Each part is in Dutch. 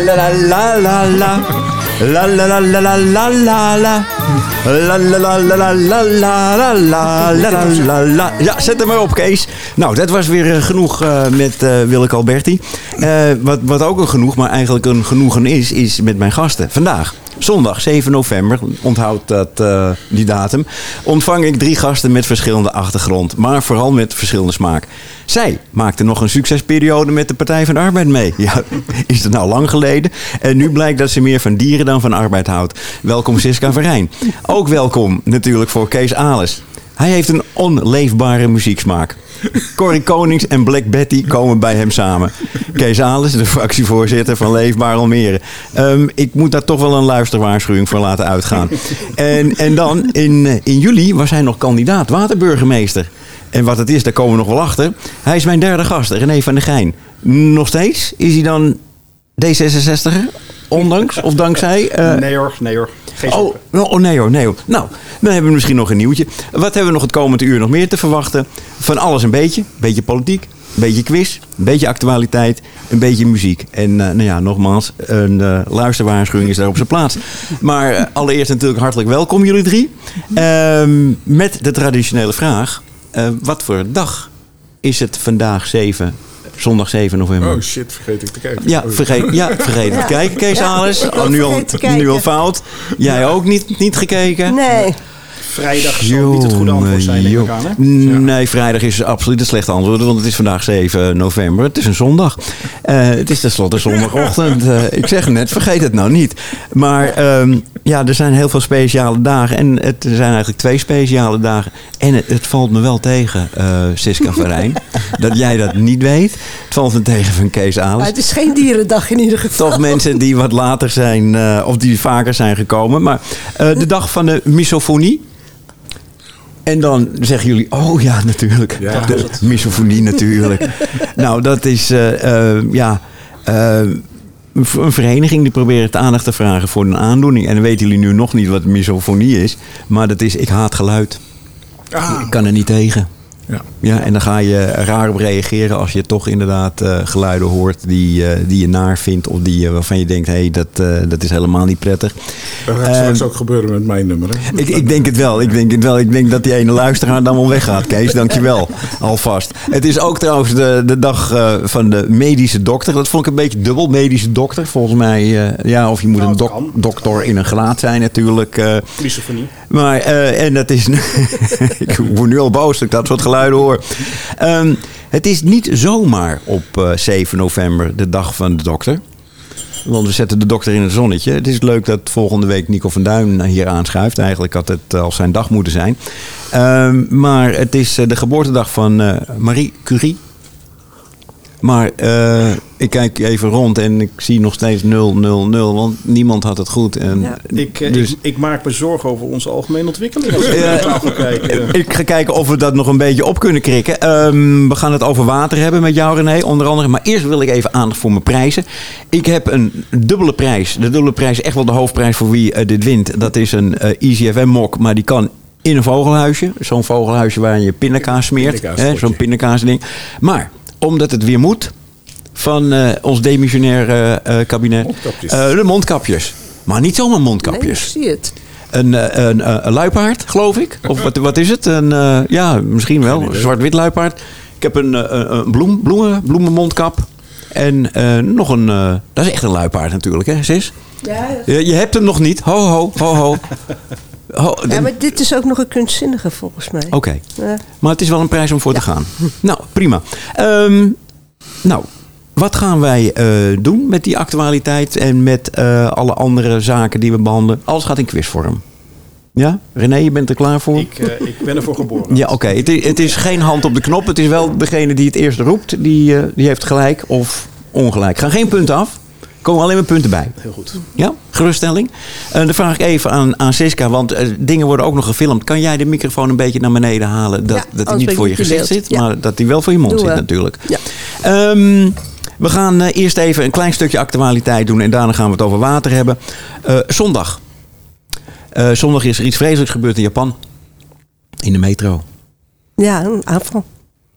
la la la la la. La la la la la la la la. La la la la la la la la la la. Ja, zet hem maar op, Kees. Nou, dat was weer eh, genoeg eh, met eh, Willeke Alberti. Eh, wat, wat ook een genoeg, maar eigenlijk een genoegen is, is met mijn gasten. Vandaag, zondag 7 november, onthoud dat, eh, die datum, ontvang ik drie gasten met verschillende achtergrond, maar vooral met verschillende smaak. Zij maakte nog een succesperiode met de Partij van de Arbeid mee. Ja, is het nou lang geleden? En nu blijkt dat ze meer van dieren dan van arbeid houdt. Welkom Siska Verijn. Ook welkom natuurlijk voor Kees Ales. Hij heeft een onleefbare muzieksmaak. Corrie Konings en Black Betty komen bij hem samen. Kees Ales, de fractievoorzitter van Leefbaar Almere. Ehm, ik moet daar toch wel een luisterwaarschuwing voor laten uitgaan. En, en dan, in, eh, in juli was hij nog kandidaat waterburgemeester. En wat het is, daar komen we nog wel achter. Hij is mijn derde gast, René van der Gijn. Nog steeds? Is hij dan D66er? Ondanks of dankzij? Eh, nee hoor, nee hoor. Geen Oh, oh, nee hoor, nee hoor. Nou, dan hebben we misschien nog een nieuwtje. Wat hebben we nog het komende uur nog meer te verwachten? Van alles een beetje. Een beetje politiek, een beetje quiz, een beetje actualiteit, een beetje muziek. En eh, nou ja, nogmaals, een eh, luisterwaarschuwing is daar op zijn plaats. Maar allereerst natuurlijk hartelijk welkom jullie drie. Ehm, met de traditionele vraag. wat voor dag is het vandaag 7, zondag 7 november? Oh shit, vergeet ik te kijken. Ja, Oh, vergeet, ja, vergeet Ja. kijken, Kees Ja, Ales. ik Oh, nu, al, te nu al fout. Jij ook niet, niet gekeken? Nee. Vrijdag zal niet het goede antwoord zijn, denk ik aan. Hè? Nee, vrijdag is absoluut het slechte antwoord, want het is vandaag 7 november. Het is een zondag. Eh, het is tenslotte zondagochtend. Eh, ik zeg net, vergeet het nou niet. Maar ehm, ja, er zijn heel veel speciale dagen. En het, er zijn eigenlijk twee speciale dagen. En het, het valt me wel tegen, eh Siska Verijn, dat jij dat niet weet. Het valt me tegen van Kees Maar Ales het is geen dierendag in ieder geval. toch mensen die wat later zijn, eh, of die vaker zijn gekomen. Maar eh, de dag van de misofonie. En dan zeggen jullie, oh ja, natuurlijk. Ja. de misofonie natuurlijk. nou, dat is, eh, eh, ja... eh, een vereniging die probeert het aandacht te vragen voor een aandoening. En dan weten jullie nu nog niet wat misofonie is. Maar dat is, ik haat geluid. Ah, Ik kan er niet tegen. Ja. Ja, en dan ga je raar op reageren als je toch inderdaad eh, geluiden hoort die, eh, die je naar vindt. Of die, eh, waarvan je denkt, hé, hey, dat, dat is helemaal niet prettig. Dat gaat Ehm, straks ook gebeuren met mijn nummer. Hè? Ik, ik denk het wel. Ik denk het wel. Ik denk dat die ene luisteraar dan wel weggaat, Kees. Dankjewel. Alvast. Het is ook trouwens de, de dag van de medische dokter. Dat vond ik een beetje dubbel. Medische dokter. Volgens mij, ja, of je moet Nou, een dok- dokter in een graad zijn natuurlijk. Misofonie. Maar, en dat is. ik word nu al boos dat ik dat soort geluiden hoor. Ehm, het is niet zomaar op eh, 7 november, de dag van de dokter. Want we zetten de dokter in het zonnetje. Het is leuk dat volgende week Nico van Duin hier aanschuift. Eigenlijk had het al zijn dag moeten zijn. Ehm, maar het is eh, de geboortedag van eh, Marie Curie. Maar eh, ik kijk even rond en ik zie nog steeds 0, 0, 0. Want niemand had het goed. En Ja. Ik, eh, dus ik, ik maak me zorgen over onze algemene ontwikkeling. Als we Ja. kijken. Ik ga kijken of we dat nog een beetje op kunnen krikken. Ehm, we gaan het over water hebben met jou, René, onder andere. Maar eerst wil ik even aandacht voor mijn prijzen. Ik heb een dubbele prijs. De dubbele prijs is echt wel de hoofdprijs voor wie eh, dit wint. Dat is een eh EasyFM-mok, maar die kan in een vogelhuisje. Zo'n vogelhuisje waar je pindakaas smeert. Zo'n pindakaasding. Maar, omdat het weer moet van eh, ons demissionair eh, eh, kabinet. Mondkapjes. eh, de mondkapjes. Maar niet zomaar Nee, ik mondkapjes. zie het. Een, een, eh, een luipaard, geloof ik. Of wat, wat is het? Een, eh, ja, misschien wel. Een zwart-wit luipaard. Ik heb een, eh, een, een bloem, bloemen, bloemenmondkap. En eh, nog een... eh, dat is echt een luipaard natuurlijk, hè, sis? Ja, Je, je hebt hem nog niet. Ho, ho, ho, ho. Ho, ja, maar dit is ook nog een kunstzinnige volgens mij. Oké. Ja. Maar het is wel een prijs om voor te gaan. Nou, prima. Ehm, nou, wat gaan wij eh, doen met die actualiteit en met eh, alle andere zaken die we behandelen? Alles gaat in quizvorm. Ja? René, je bent er klaar voor? Ik, eh, ik ben ervoor geboren. Ja, oké. Het, is- het is geen hand op de knop. Het is wel degene die het eerst roept, die, eh, die heeft gelijk of ongelijk. Gaan geen punten af. Er komen alleen maar punten bij. Heel goed. Ja, geruststelling. En dan vraag ik even aan, aan Siska, want dingen worden ook nog gefilmd. Kan jij de microfoon een beetje naar beneden halen? Dat, Ja, dat hij niet voor je gezicht zit, Ja. maar dat hij wel voor je mond zit we. natuurlijk. Ja. Ehm, we gaan eh, eerst even een klein stukje actualiteit doen en daarna gaan we het over water hebben. Eh, zondag. Eh, zondag is er iets vreselijks gebeurd in Japan. In de metro. Ja, een aanval.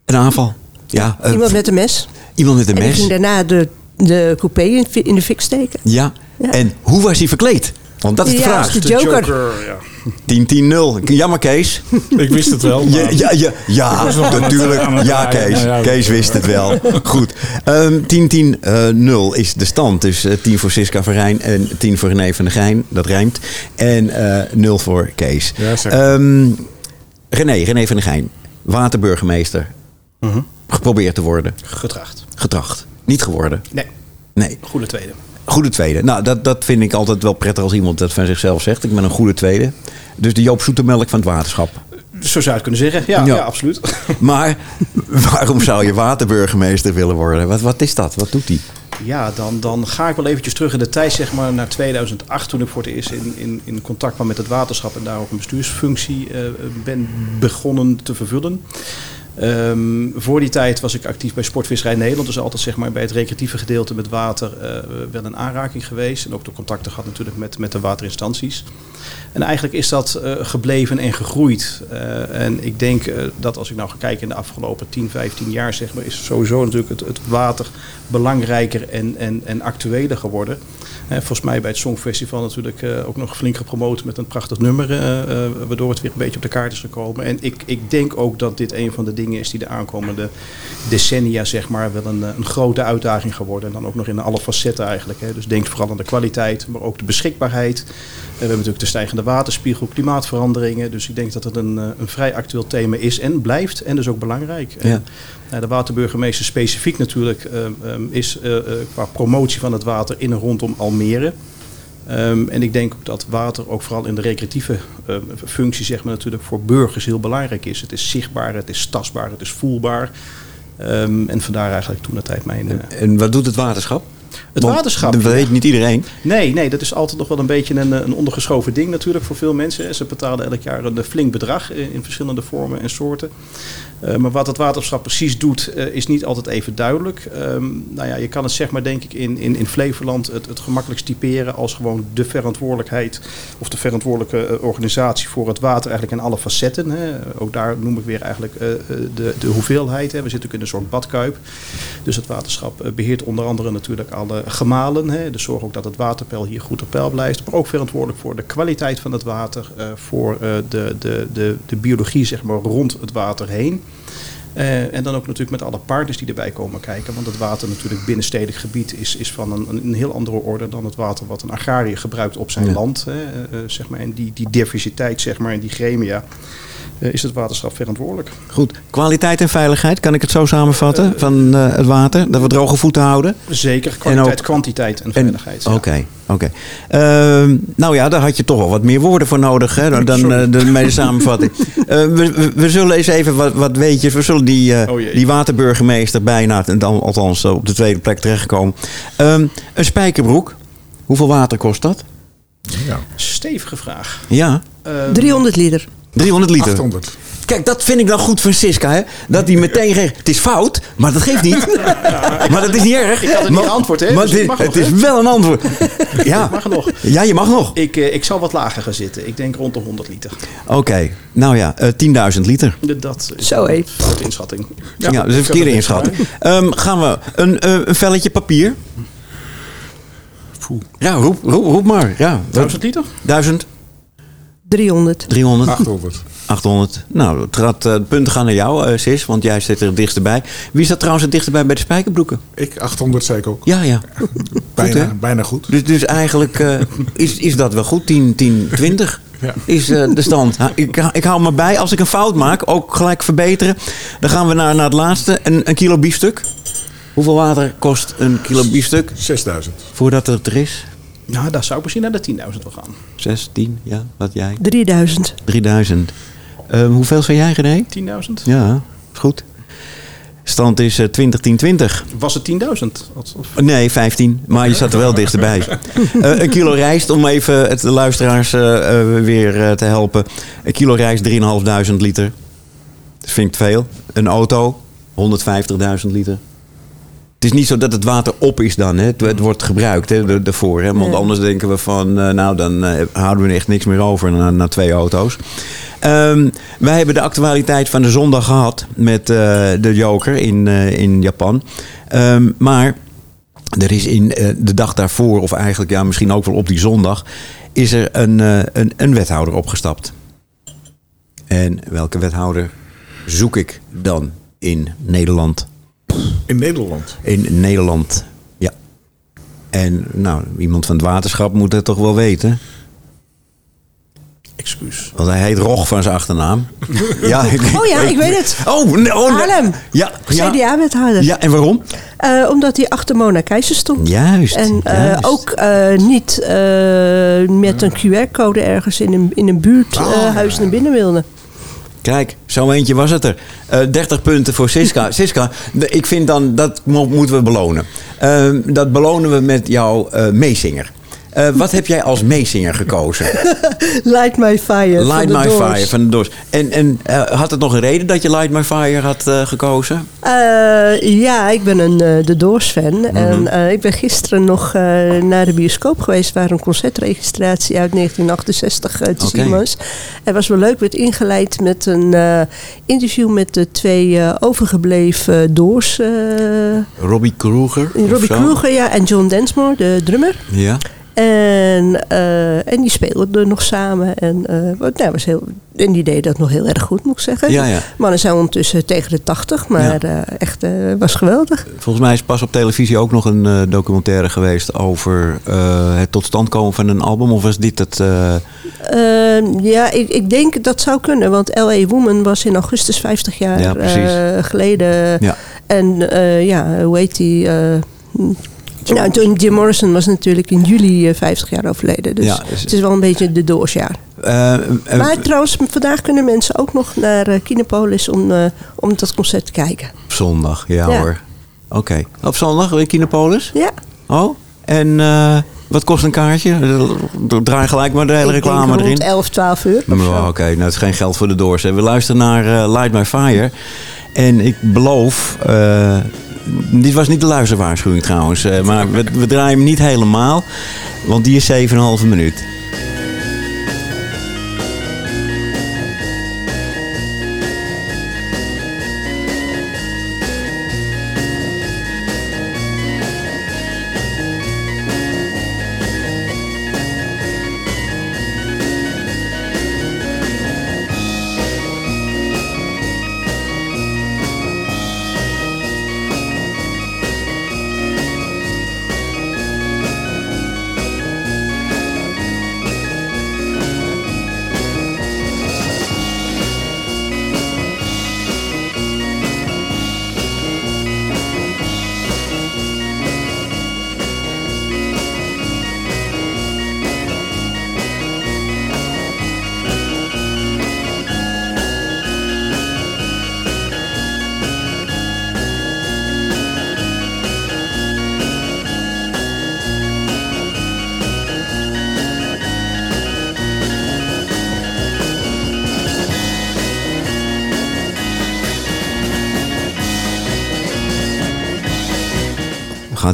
Een aanval. Ja, Iemand met een mes. iemand met een En die mes. ging daarna de de coupé in, in de fik steken. Ja. Ja. En hoe was hij verkleed? Want dat is de Ja, vraag. de De Joker. Joker, ja. 10-10-0. Jammer, Kees. Ik wist het wel. Ja, maar- ja, ja, ja natuurlijk. Ja. Kees. Kees wist het wel. Goed. Ehm 10-10-0 is de stand. Dus eh, 10 voor Siska Verijn en 10 voor René van der Geijn. Dat rijmt. En eh 0 voor Kees. Ehm, René, René van der Geijn. Waterburgemeester. Mhm. Geprobeerd te worden. Getracht. Getracht. Niet geworden. Nee, Nee. goede tweede. Goede tweede. Nou, dat, dat vind ik altijd wel prettig als iemand dat van zichzelf zegt. Ik ben een goede tweede. Dus de Joop Zoetemelk van het waterschap. Zo zou je het kunnen zeggen. Ja, Ja. ja. absoluut. Maar waarom zou je waterburgemeester willen worden? Wat, wat is dat? Wat doet hij? Ja, dan, dan ga ik wel eventjes terug in de tijd, zeg maar, naar 2008, toen ik voor het eerst in, in, in contact kwam met het waterschap en daar ook een bestuursfunctie eh, ben begonnen te vervullen. Ehm, voor die tijd was ik actief bij Sportvisserij Nederland, dus altijd zeg maar, bij het recreatieve gedeelte met water eh, wel een aanraking geweest. En ook de contacten gehad natuurlijk met, met de waterinstanties. En eigenlijk is dat eh, gebleven en gegroeid. Eh, en ik denk dat als ik nou ga kijken in de afgelopen 10, 15 jaar, zeg maar, is sowieso natuurlijk het, het water belangrijker en, en, en actueler geworden. Volgens mij bij het Songfestival natuurlijk eh, ook nog flink gepromoot met een prachtig nummer, eh, eh, waardoor het weer een beetje op de kaart is gekomen. En ik, ik denk ook dat dit een van de dingen is die de aankomende decennia, zeg maar, wel een, een grote uitdaging geworden. En dan ook nog in alle facetten eigenlijk. Hè. Dus denk vooral aan de kwaliteit, maar ook de beschikbaarheid. We hebben natuurlijk de stijgende waterspiegel, klimaatveranderingen. Dus ik denk dat het een, een vrij actueel thema is en blijft. En dus ook belangrijk. Ja. Nou, de waterburgemeester specifiek natuurlijk ehm, ehm, is eh, eh, qua promotie van het water in en rondom Almere. Ehm, en ik denk ook dat water ook vooral in de recreatieve functie zeg maar, natuurlijk voor burgers heel belangrijk is. Het is zichtbaar, het is tastbaar, het is voelbaar. Ehm, en vandaar eigenlijk toen de tijd mijn... eh, En wat doet het waterschap? Het Want waterschap. Dat weet niet iedereen. Nee, nee, dat is altijd nog wel een beetje een, eh, een ondergeschoven ding natuurlijk voor veel mensen. Ze betalen elk jaar een flink bedrag in, in verschillende vormen en soorten. Eh, maar wat het waterschap precies doet, eh, is niet altijd even duidelijk. Ehm, nou ja, je kan het zeg maar denk ik in, in, in Flevoland het, het gemakkelijkst typeren als gewoon de verantwoordelijkheid of de verantwoordelijke eh, organisatie voor het water eigenlijk in alle facetten. Hè. Ook daar noem ik weer eigenlijk eh, eh, de, de hoeveelheid. Hè. We zitten ook in een soort badkuip. Dus het waterschap eh, beheert onder andere natuurlijk alle gemalen. Hè. Dus zorg ook dat het waterpeil hier goed op peil blijft. Maar ook verantwoordelijk voor de kwaliteit van het water. eh, voor eh, de, de, de, de biologie zeg maar, rond het water heen. Eh, en dan ook natuurlijk met alle partners die erbij komen kijken. Want het water natuurlijk binnenstedelijk gebied is, is van een, een heel andere orde dan het water wat een agrariër gebruikt op zijn Ja. land. Hè, zeg maar. En die, die diversiteit zeg maar, en die gremia is het waterschap verantwoordelijk. Goed. Kwaliteit en veiligheid, kan ik het zo samenvatten? Van eh, het water, dat we droge voeten houden? Zeker kwaliteit, ook- kwantiteit en veiligheid. ja. Oké, oké. Ehm, nou ja, daar had je toch wel wat meer woorden voor nodig hè, dan, eh, de medische samenvatting. Eh, we, we, we zullen eens even wat, wat weetjes. We zullen die, eh, Oh die waterburgemeester bijna, en dan, althans eh, op de tweede plek terechtkomen. Ehm, een spijkerbroek. Hoeveel water kost dat? Ja. Stevige vraag. Ja, Ehm, 300 liter. 300 liter. 800. Kijk, dat vind ik nou goed van Siska. Hè? Dat hij meteen zegt, het is fout, maar dat geeft niet. maar dat is niet erg. Ik had het niet Maar- geantwoord, hè, Maar dus het, is- nog, het is hè? wel een antwoord. Ja. mag nog. Ja, je mag nog. Ik, eh, ik zal wat lager gaan zitten. Ik denk rond de 100 liter. Oké, nou ja, eh 10.000 liter. De- Dat is Zo, een foute inschatting. Ja, dat is een verkeerde inschatting. Ehm, gaan we een, eh, een velletje papier? Poeh. Ja, roep, roep, roep maar. Ja, 1000 liter? 1000, 300. 300, 800. 800. Nou, het gaat, eh, de punten gaan naar jou, eh, Sis, want jij zit er het dichtst bij. Wie staat trouwens het dichtst bij bij de spijkerbroeken? Ik 800 zei ik ook. Ja, ja. bijna, hè? bijna goed. Dus, dus eigenlijk eh, is, is dat wel goed. 10, 10, 20 Ja. is de stand. Ik, ik hou me bij. Als ik een fout maak, ook gelijk verbeteren. Dan gaan we naar, naar het laatste. Een, een kilo biefstuk. Hoeveel water kost een kilo biefstuk 6000. voordat het er is? Nou, daar zou ik misschien naar de 10.000 wel gaan. 6, 10, ja, wat jij? 3000. 3000. Eh, hoeveel zijn jij, René? 10.000? Ja, is goed. Stand is eh 20, 10, 20. Was het 10.000? Of- of- Nee, 15. Maar je zat er wel dichterbij. Eh een kilo rijst, om even het, de luisteraars eh, eh, weer eh, te helpen. Een kilo rijst, 3.500 liter. Dat vind ik te veel. Een auto, 150.000 liter. Het is niet zo dat het water op is dan. Hè. Het, het wordt gebruikt hè, daarvoor. Hè. Want anders denken we van... eh, nou, dan eh, houden we echt niks meer over na, na twee auto's. Ehm, wij hebben de actualiteit van de zondag gehad met eh, de Joker in, in Japan. Ehm, maar er is in de dag daarvoor, of eigenlijk ja, misschien ook wel op die zondag, is er een, een, een wethouder opgestapt. En welke wethouder zoek ik dan in Nederland? In Nederland. In Nederland, ja. En nou, iemand van het waterschap moet het toch wel weten. Excuus. Want hij heet Rog van zijn achternaam. ja, ik, Oh ja, ik weet het. Oh, nee, oh, nee. Haarlem. Ja, ja. CDA-wethouder. ja, en waarom? Eh, omdat hij achter Mona Keizer stond. Juist. En eh, juist. ook eh, niet eh, met een QR-code ergens in een, in een buurthuis naar binnen wilde. Kijk, zo eentje was het er. Eh 30 punten voor Siska. Siska, ik vind dan, dat mo- moeten we belonen. Eh, dat belonen we met jouw eh meezinger. Eh, wat heb jij als meezinger gekozen? Light My Fire van Light de My Doors. Fire van de Doors. En, en eh, had het nog een reden dat je Light My Fire had eh, gekozen? Eh, ja, ik ben een uh, The Doors fan. Mhm. En ik ben gisteren nog naar de bioscoop geweest... waar een concertregistratie uit 1968 eh, te zien was. Het was wel leuk, werd ingeleid met een eh, interview... met de twee overgebleven Doors. eh, Robbie Kroeger? Robbie? Kroeger ja, en John Densmore, de drummer. Ja. En, eh, en die speelden er nog samen. En, wat- nou, was heel, en die deed dat nog heel erg goed, moet ik zeggen. Ja, ja. Mannen zijn ondertussen tegen de 80, maar eh, echt eh, was geweldig. Volgens mij is pas op televisie ook nog een documentaire geweest over het tot stand komen van een album. Of was dit het? eh, Ehm, ja, ik, ik denk dat zou kunnen, want L.A. Woman was in augustus 50 jaar Ja, geleden. Ja. En ja, hoe heet die? Eh, nou, toen Jim Morrison was natuurlijk in juli eh, 50 jaar overleden. Dus Ja, dus- het is wel een beetje de doorsjaar. eh, eh, Maar trouwens, vandaag kunnen mensen ook nog naar eh, Kinepolis om, eh, om dat concert te kijken. op zondag, ja, Ja. hoor. Oké. Op zondag in Kinopolis? Ja, Oh, en eh, wat kost een kaartje? Eh, Draai gelijk maar de hele ik denk reclame rond erin. 11, 12 uur. zo. Oké, nou het is geen geld voor de doors. hè. We luisteren naar eh, Light My Fire. En ik beloof, eh, dit was niet de luisterwaarschuwing trouwens, eh, maar we, we draaien hem niet helemaal, want die is 7,5 minuut.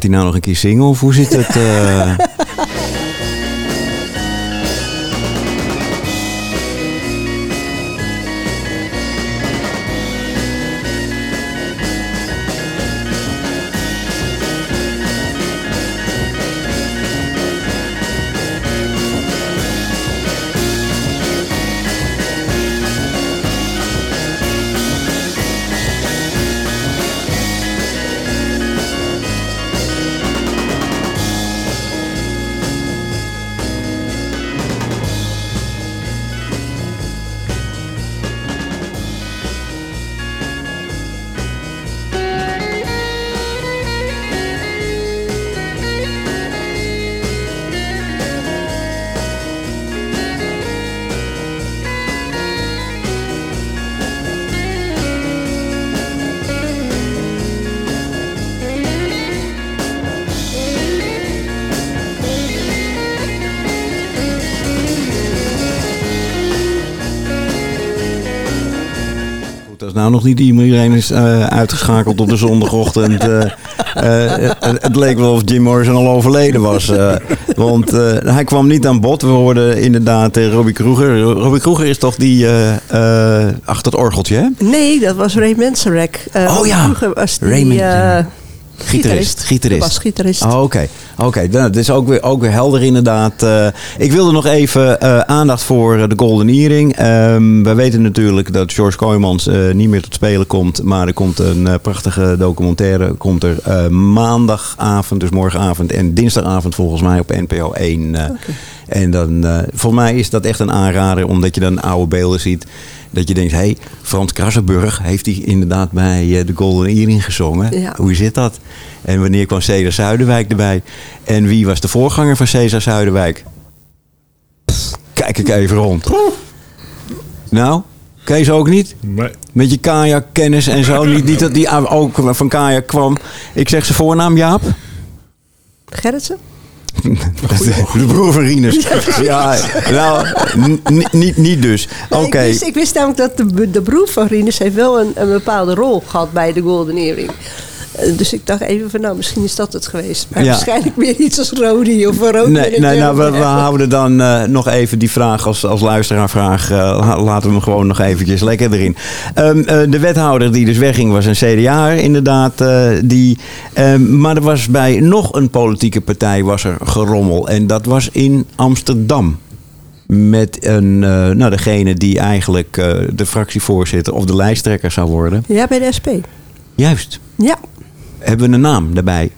Hij nou nog een keer zingen of hoe zit het? eh? nog niet iedereen is eh, uitgeschakeld op de zondagochtend. eh, eh, het, het leek wel of Jim Morrison al overleden was. want hij kwam niet aan bod. We hoorden inderdaad Robbie Kroeger. Robbie Kroeger is toch die achter het orgeltje, hè? Nee, dat was Ray Manzarek. Oh ja, Vroeger was die, Ray Gitarist. Gitarist. Basgitarist. Oh, Oké, oké. Nou, dat is ook weer, ook weer helder inderdaad. Eh, ik wilde nog even eh, aandacht voor eh, de Golden Earring. Ehm we weten natuurlijk dat George Kooijmans niet meer tot spelen komt. Maar er komt een prachtige documentaire. Komt er maandagavond, dus morgenavond en dinsdagavond volgens mij op NPO 1. eh. En dan, volgens mij is dat echt een aanrader, omdat je dan oude beelden ziet. Dat je denkt, hé, hey, Frans Krassenburg heeft hij inderdaad bij eh, de Golden Earring gezongen. Ja. Hoe zit dat? En wanneer kwam Cesar Zuiderwijk erbij? En wie was de voorganger van Cesar Zuiderwijk? Kijk ik even rond. Nou, Kees ook niet? Nee. Met je kajakkennis en zo. Niet, niet dat die ook van kajak kwam. Ik zeg zijn voornaam, Jaap. Gerritsen? De broer van Rinus. Ja, nou, niet, niet dus. Oké. Ik, wist, ik wist namelijk dat de, de broer van Rinus heeft wel een, een bepaalde rol gehad bij de Golden Earring. Eh, Dus ik dacht even van, nou, misschien is dat het geweest. Maar Ja. waarschijnlijk meer iets als Rodi of Rodi. Nee, nee nou, we, we houden dan eh, nog even die vraag als, als luisteraarvraag. eh, la- laten we hem gewoon nog eventjes lekker erin. Ehm, eh, de wethouder die dus wegging was een CDA inderdaad. die, ehm, maar er was bij nog een politieke partij was er gerommel. En dat was in Amsterdam. Met een, nou, degene die eigenlijk de fractievoorzitter of de lijsttrekker zou worden. Ja, bij de SP. Juist. Ja. Hebben we een naam daarbij?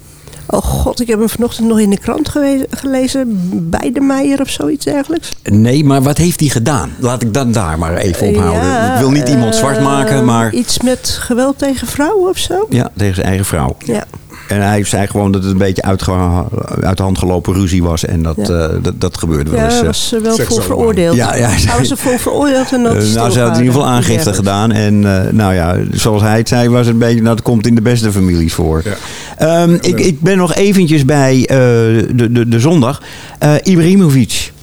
Oh god, ik heb hem vanochtend nog in de krant gelezen. Bij de Meijer of zoiets dergelijks. Nee, maar wat heeft hij gedaan? Laat ik dat daar maar even ophouden. Ja, ik wil niet iemand eh, zwart maken, maar Iets met geweld tegen vrouwen of zo? ja, tegen zijn eigen vrouw. Ja. En hij zei gewoon dat het een beetje uitge- uit de hand gelopen ruzie was. En dat, Ja. eh, dat, dat gebeurde wel Ja, eens. hij eh. was er wel Seks voor veroordeeld. Ja, ja, hij was er voor veroordeeld en dat Eh, is nou, ze had in ieder geval aangifte gedaan. En eh, nou ja, zoals hij het zei, was het een beetje, nou, het komt in de beste families voor. Ja. Ehm, ik, ik ben nog eventjes bij eh, de, de, de zondag. Eh Ibrahimovic.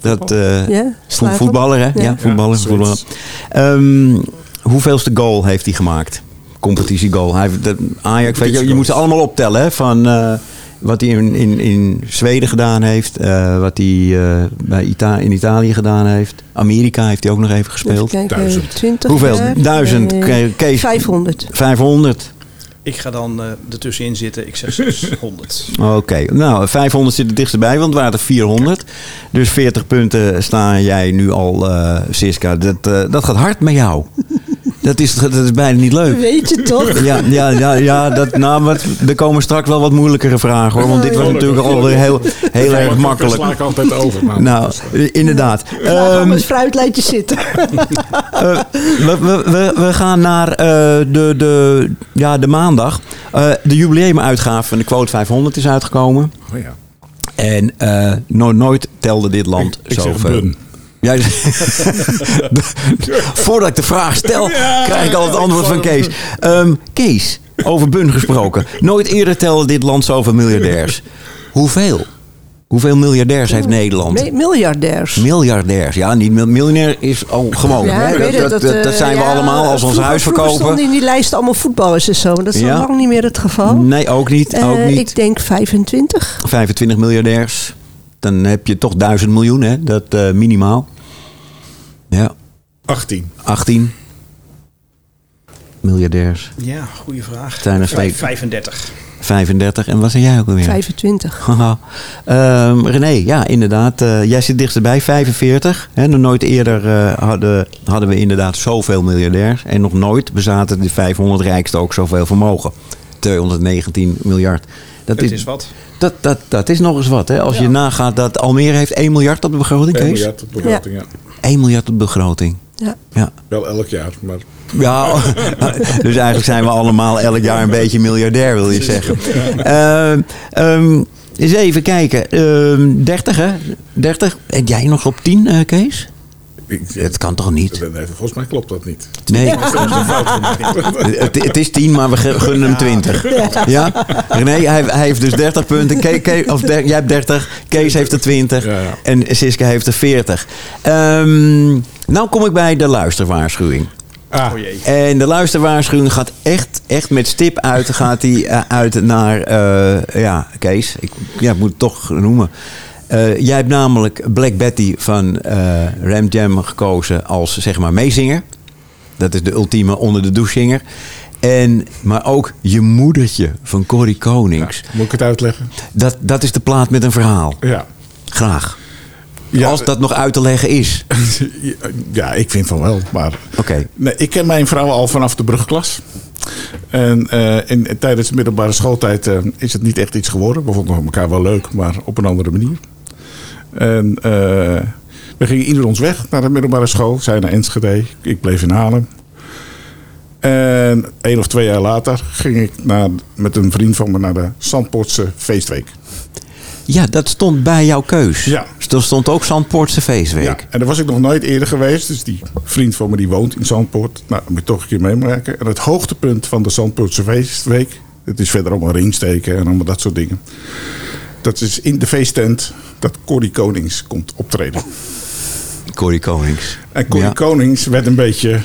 Dat, eh, Ja, voetballer, hè? Ja, Ja. voetballer. Ja, voetballer. Ehm, hoeveelste goal heeft hij gemaakt? Competitiegoal. Hij, heeft- de, Ajax, weet je, je moet ze allemaal optellen, hè? Van eh, wat hij in, in, in Zweden gedaan heeft. eh, wat hij eh, bij Ita in Italië gedaan heeft. Amerika heeft hij ook nog even gespeeld. Even kijken, Duizend. 20 Hoeveel? jaar. Duizend. Ke- Kees? 500. 500. Ik ga dan eh ertussenin zitten. Ik zeg 600. Oké, nou 500 zit er dichtstbij, want het waren er 400. Dus 40 punten staan jij nu al, eh Siska. Dat, eh, dat gaat hard met jou. Dat is, dat is bijna niet leuk. Weet je toch? Ja, ja, ja, ja dat, nou, maar er komen straks wel wat moeilijkere vragen hoor. Want dit was natuurlijk alweer heel, heel erg Dat sla makkelijk. ik altijd over. maar- Nou, inderdaad. Ehm, um, het fruitlijntje zitten. eh, we, we, we, we gaan naar eh, de, de, ja, de maandag. Eh, de jubileumuitgave van de Quote 500 is uitgekomen. Oh ja. En eh, no- nooit telde dit land Ik zoveel. Voordat ik de vraag stel, krijg ik al het antwoord van Kees. Ehm, Kees, over Bun gesproken. Nooit eerder telde dit land zoveel miljardairs. Hoeveel? Hoeveel miljardairs heeft Nederland? Nee, miljardairs. Miljardairs. Ja, niet mil- miljonair is al gewoon. Ja, hè? dat, dat, dat, eh, zijn we ja, allemaal als ons huis vroeger verkopen. stonden in die lijst allemaal voetballers en zo. Maar dat is Ja. al lang niet meer het geval. Nee, ook niet. Eh, ook niet. Ik denk 25. 25 miljardairs. Dan heb je toch 1000 miljoen, hè? Dat eh, minimaal. Ja, 18. 18 miljardairs. Ja, goede vraag. Zijn er Vijf- twee- 35. 35. En wat zijn jij ook alweer? 25. Haha. Ehm, René, ja, inderdaad. eh, jij zit dichterbij, 45. Hè, nog nooit eerder eh, hadden, hadden we inderdaad zoveel miljardairs. En nog nooit bezaten de 500 rijkste ook zoveel vermogen. 219 miljard. Dat Het is wat. Dat, dat, dat is nog eens wat. Hè? Als je nagaat dat Almere heeft 1 miljard op de begroting, 1 Kees? miljard op begroting, ja. 1 miljard op de begroting. Ja. Ja. Wel elk jaar, maar Ja, dus eigenlijk zijn we allemaal elk jaar een beetje miljardair, wil je zeggen. Ehm, ehm, eens even kijken. Ehm 30, hè? 30. En jij nog op 10, eh, Kees? Ik, Het kan toch niet? nee, volgens mij klopt dat niet. Nee. Het, het is 10, maar we gunnen hem 20. Ja? René, hij, hij heeft dus 30 punten. Ke- Ke- of der- jij hebt 30. Kees heeft er 20. Ja, ja. En Siska heeft er 40. Ehm, nou kom ik bij de luisterwaarschuwing. Ah, Oh. En de luisterwaarschuwing gaat echt, echt met stip uit, gaat die, eh, uit naar, eh, ja, Kees, ik ja, ik moet het toch noemen. Eh, jij hebt namelijk Black Betty van eh Ram Jam gekozen als, zeg maar, meezinger. Dat is de ultieme onder de douchezinger. En, maar ook je moedertje van Corrie Konings. Moet ik het uitleggen? Dat, dat is de plaat met een verhaal. Ja. Graag. Ja, Als dat nog uit te leggen is. ja, ik vind van wel. Maar Oké. nee, ik ken mijn vrouw al vanaf de brugklas. En eh, in, tijdens de middelbare schooltijd is het niet echt iets geworden. We vonden elkaar wel leuk, maar op een andere manier. En eh, we gingen ieder ons weg naar de middelbare school. Zij naar Enschede, ik bleef in Haarlem. En één of twee jaar later ging ik naar, met een vriend van me naar de Zandpoortse feestweek. Ja, dat stond bij jouw keus. Ja. Er stond ook Zandpoortse feestweek. Ja, en daar was ik nog nooit eerder geweest. Dus die vriend van me die woont in Zandpoort. Nou, dat moet ik toch een keer meemaken. En het hoogtepunt van de Zandpoortse feestweek. Het is verder allemaal ringsteken en allemaal dat soort dingen. Dat is in de feesttent dat Corrie Konings komt optreden. Corrie Konings. En Corrie Ja. Konings werd een beetje,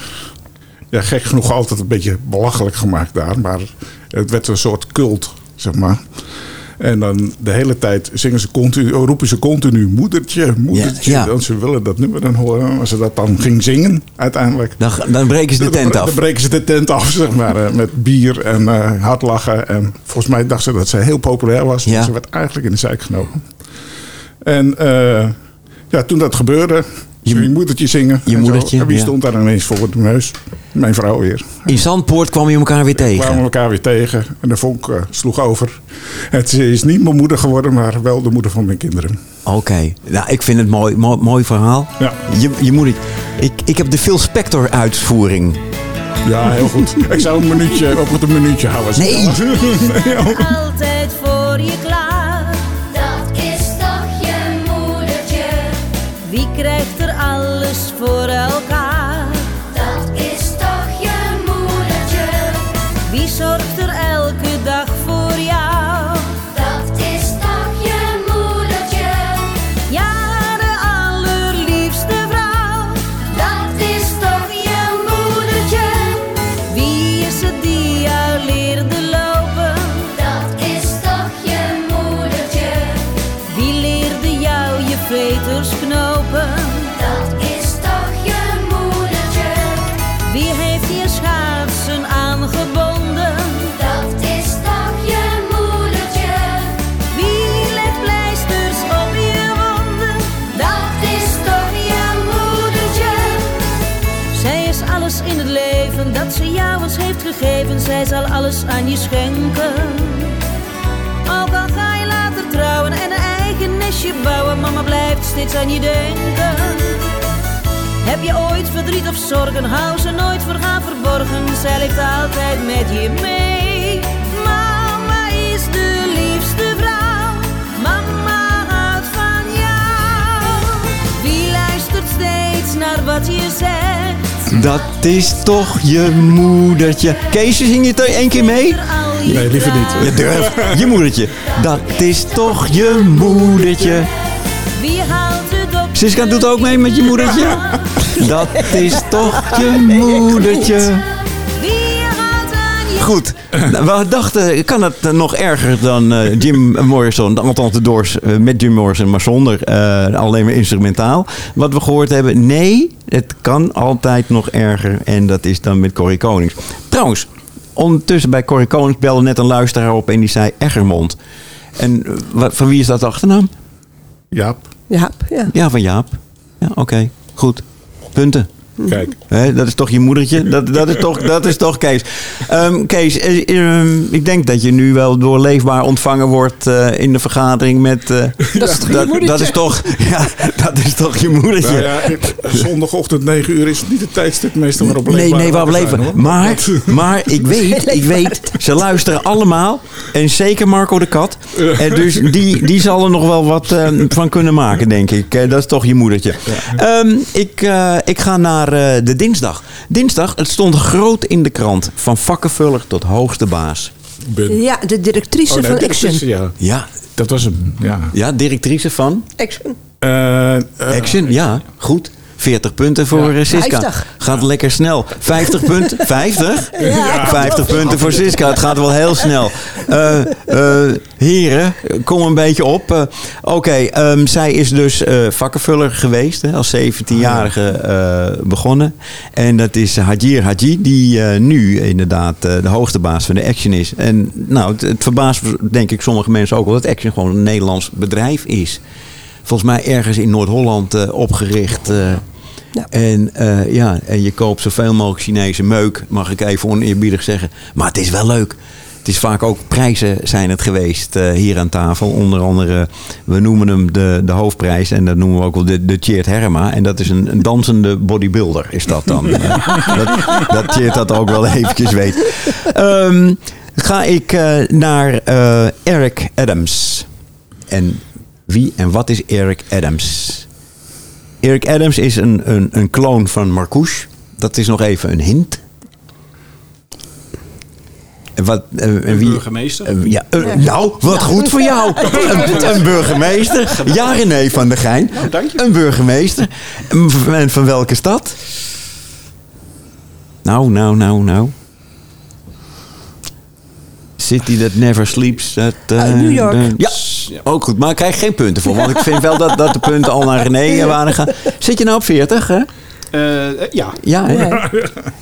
ja, gek genoeg altijd een beetje belachelijk gemaakt daar. Maar het werd een soort cult, zeg maar. En dan de hele tijd zingen ze continu, roepen ze continu moedertje, moedertje. Ja, ja. Want ze willen dat nummer dan horen. Als ze dat dan ging zingen, uiteindelijk. Dan, dan breken ze de Dan- tent af. Dan breken ze de tent af, zeg maar. eh, Met bier en eh, hard lachen. En volgens mij dacht ze dat ze heel populair was. Ja. Ze werd eigenlijk in de zijk genomen. En eh, ja, toen dat gebeurde, Je- je, je moedertje zingen. je en moedertje, En wie ja. stond daar ineens voor de neus? Mijn vrouw weer. In Zandpoort kwam je elkaar weer We kwamen tegen. elkaar weer tegen. En de vonk eh, sloeg over. Het is niet mijn moeder geworden, maar wel de moeder van mijn kinderen. Oké. Nou, ik vind het mooi, mooi, mooi verhaal. Ja. Je, je moeder. Ik, ik heb de Phil Spector uitvoering. Ja, heel goed. Ik zou een minuutje op het een minuutje houden. Nee. nee. altijd voor je klaar. Dat is toch je moedertje, Wie krijgt alles voor elkaar? Je schenken. Ook al ga je later trouwen en een eigen nestje bouwen, mama blijft steeds aan je denken. Heb je ooit verdriet of zorgen, hou ze nooit voor haar verborgen. Zij leeft altijd met je mee. Mama is de liefste vrouw. Mama houdt van jou. Wie luistert steeds naar wat je zegt? Dat is toch je moedertje. Keesje, zing je het er één keer mee? Nee, liever niet. Je durft. Je moedertje. Dat is toch je moedertje. Wie haalt het op? Siska doet ook mee met je moedertje. Dat is toch je moedertje. Goed. Nou, We dachten, kan het nog erger dan eh, Jim Morrison? Althans de Doors eh, met Jim Morrison, maar zonder eh, alleen maar instrumentaal. Wat we gehoord hebben, nee, het kan altijd nog erger. En dat is dan met Corrie Konings. Trouwens, ondertussen bij Corrie Konings belde net een luisteraar op en die zei Eggermond. En eh, wat- van wie is dat de achternaam? Jaap, Ja, ja. Ja, van Jaap. Ja, oké. Goed. Punten. Kijk. Dat is toch je moedertje? Dat, dat, is, toch, dat is toch Kees. Ehm, Kees, eh, ehm, ik denk dat je nu wel doorleefbaar ontvangen wordt eh, in de vergadering met... eh, Dat is toch je dat, is toch, ja, dat is toch je moedertje? Nou ja, ik- zondagochtend 9 uur is niet het tijdstip meestal waarop Nee, leefbaar nee, waar we wakker zijn, leven. Maar, maar ik weet, ik weet, ze luisteren allemaal. En zeker Marco de Kat. En dus die, die zal er nog wel wat van kunnen maken, denk ik. Eh, dat is toch je moedertje. Ehm, ik, eh, ik ga naar eh, de dinsdag. Dinsdag, het stond groot in de krant. Van vakkenvuller tot hoogste baas. Ben- Ja, de directrice Oh, nee, van Action. ja, Ja, dat was hem. Ja. ja directrice van Action. Eh, eh, Action. Ja, goed. 40 punten voor eh, Siska. 50. Gaat lekker snel. 50 punten? 50? Ja. 50 punten voor Siska. Het gaat wel heel snel. Eh, heren, kom een beetje op. Oké, ehm, zij is dus vakkenvuller geweest. Hè, als 17-jarige eh, begonnen. En dat is Hajir Haji, die nu inderdaad de hoogste baas van de Action is. En nou, het, het verbaast denk ik sommige mensen ook wel dat Action gewoon een Nederlands bedrijf is. Volgens mij ergens in Noord-Holland opgericht. Ja. En, eh, ja, en je koopt zoveel mogelijk Chinese meuk, mag ik even oneerbiedig zeggen. Maar het is wel leuk. Het is vaak ook prijzen zijn het geweest eh, hier aan tafel. Onder andere, we noemen hem de, de hoofdprijs. En dat noemen we ook wel de, de Herma. En dat is een, een dansende bodybuilder, is dat dan. Eh, dat, dat dat ook wel eventjes weet. Ehm, ga ik naar Eric Adams. En wie en wat is Eric Adams? Eric Adams is een, een, een kloon van Marcouche. Dat is nog even een hint. En Wat, en Een wie, burgemeester. eh, ja, eh, nou, wat goed voor jou. Een, een burgemeester. Ja, René van der Geijn. Nou, dank je. Een burgemeester. En van welke stad? Nou, nou, nou, nou. City that never sleeps. Dat, eh, Ah, New York. ja, ook goed. Maar ik krijg geen punten voor. Want ik vind wel dat, dat de punten al naar René eh, waren gaan. Zit je nou op 40, hè? Eh, eh, ja. Ja, hè? Ja.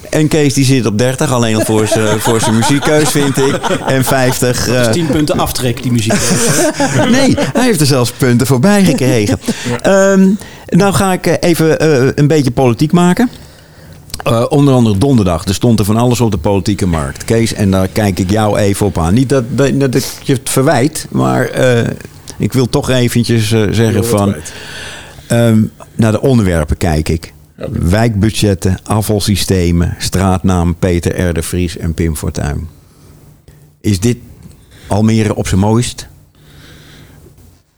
En Kees die zit op 30, alleen al voor zijn voor zijn muziekkeus, vind ik. En 50. Dat eh, is 10 punten aftrek, die muziek. nee, hij heeft er zelfs punten voorbij gekregen. Ehm, nou ga ik eh, even eh, een beetje politiek maken. Eh, onder andere donderdag. Er stond er van alles op de politieke markt. Kees, en daar kijk ik jou even op aan. Niet dat, dat, dat ik je het verwijt, maar eh, ik wil toch eventjes eh, zeggen van... Ehm, naar de onderwerpen kijk ik. Wijkbudgetten, afvalsystemen, straatnaam Peter R. de Vries en Pim Fortuyn. Is dit Almere op zijn mooist?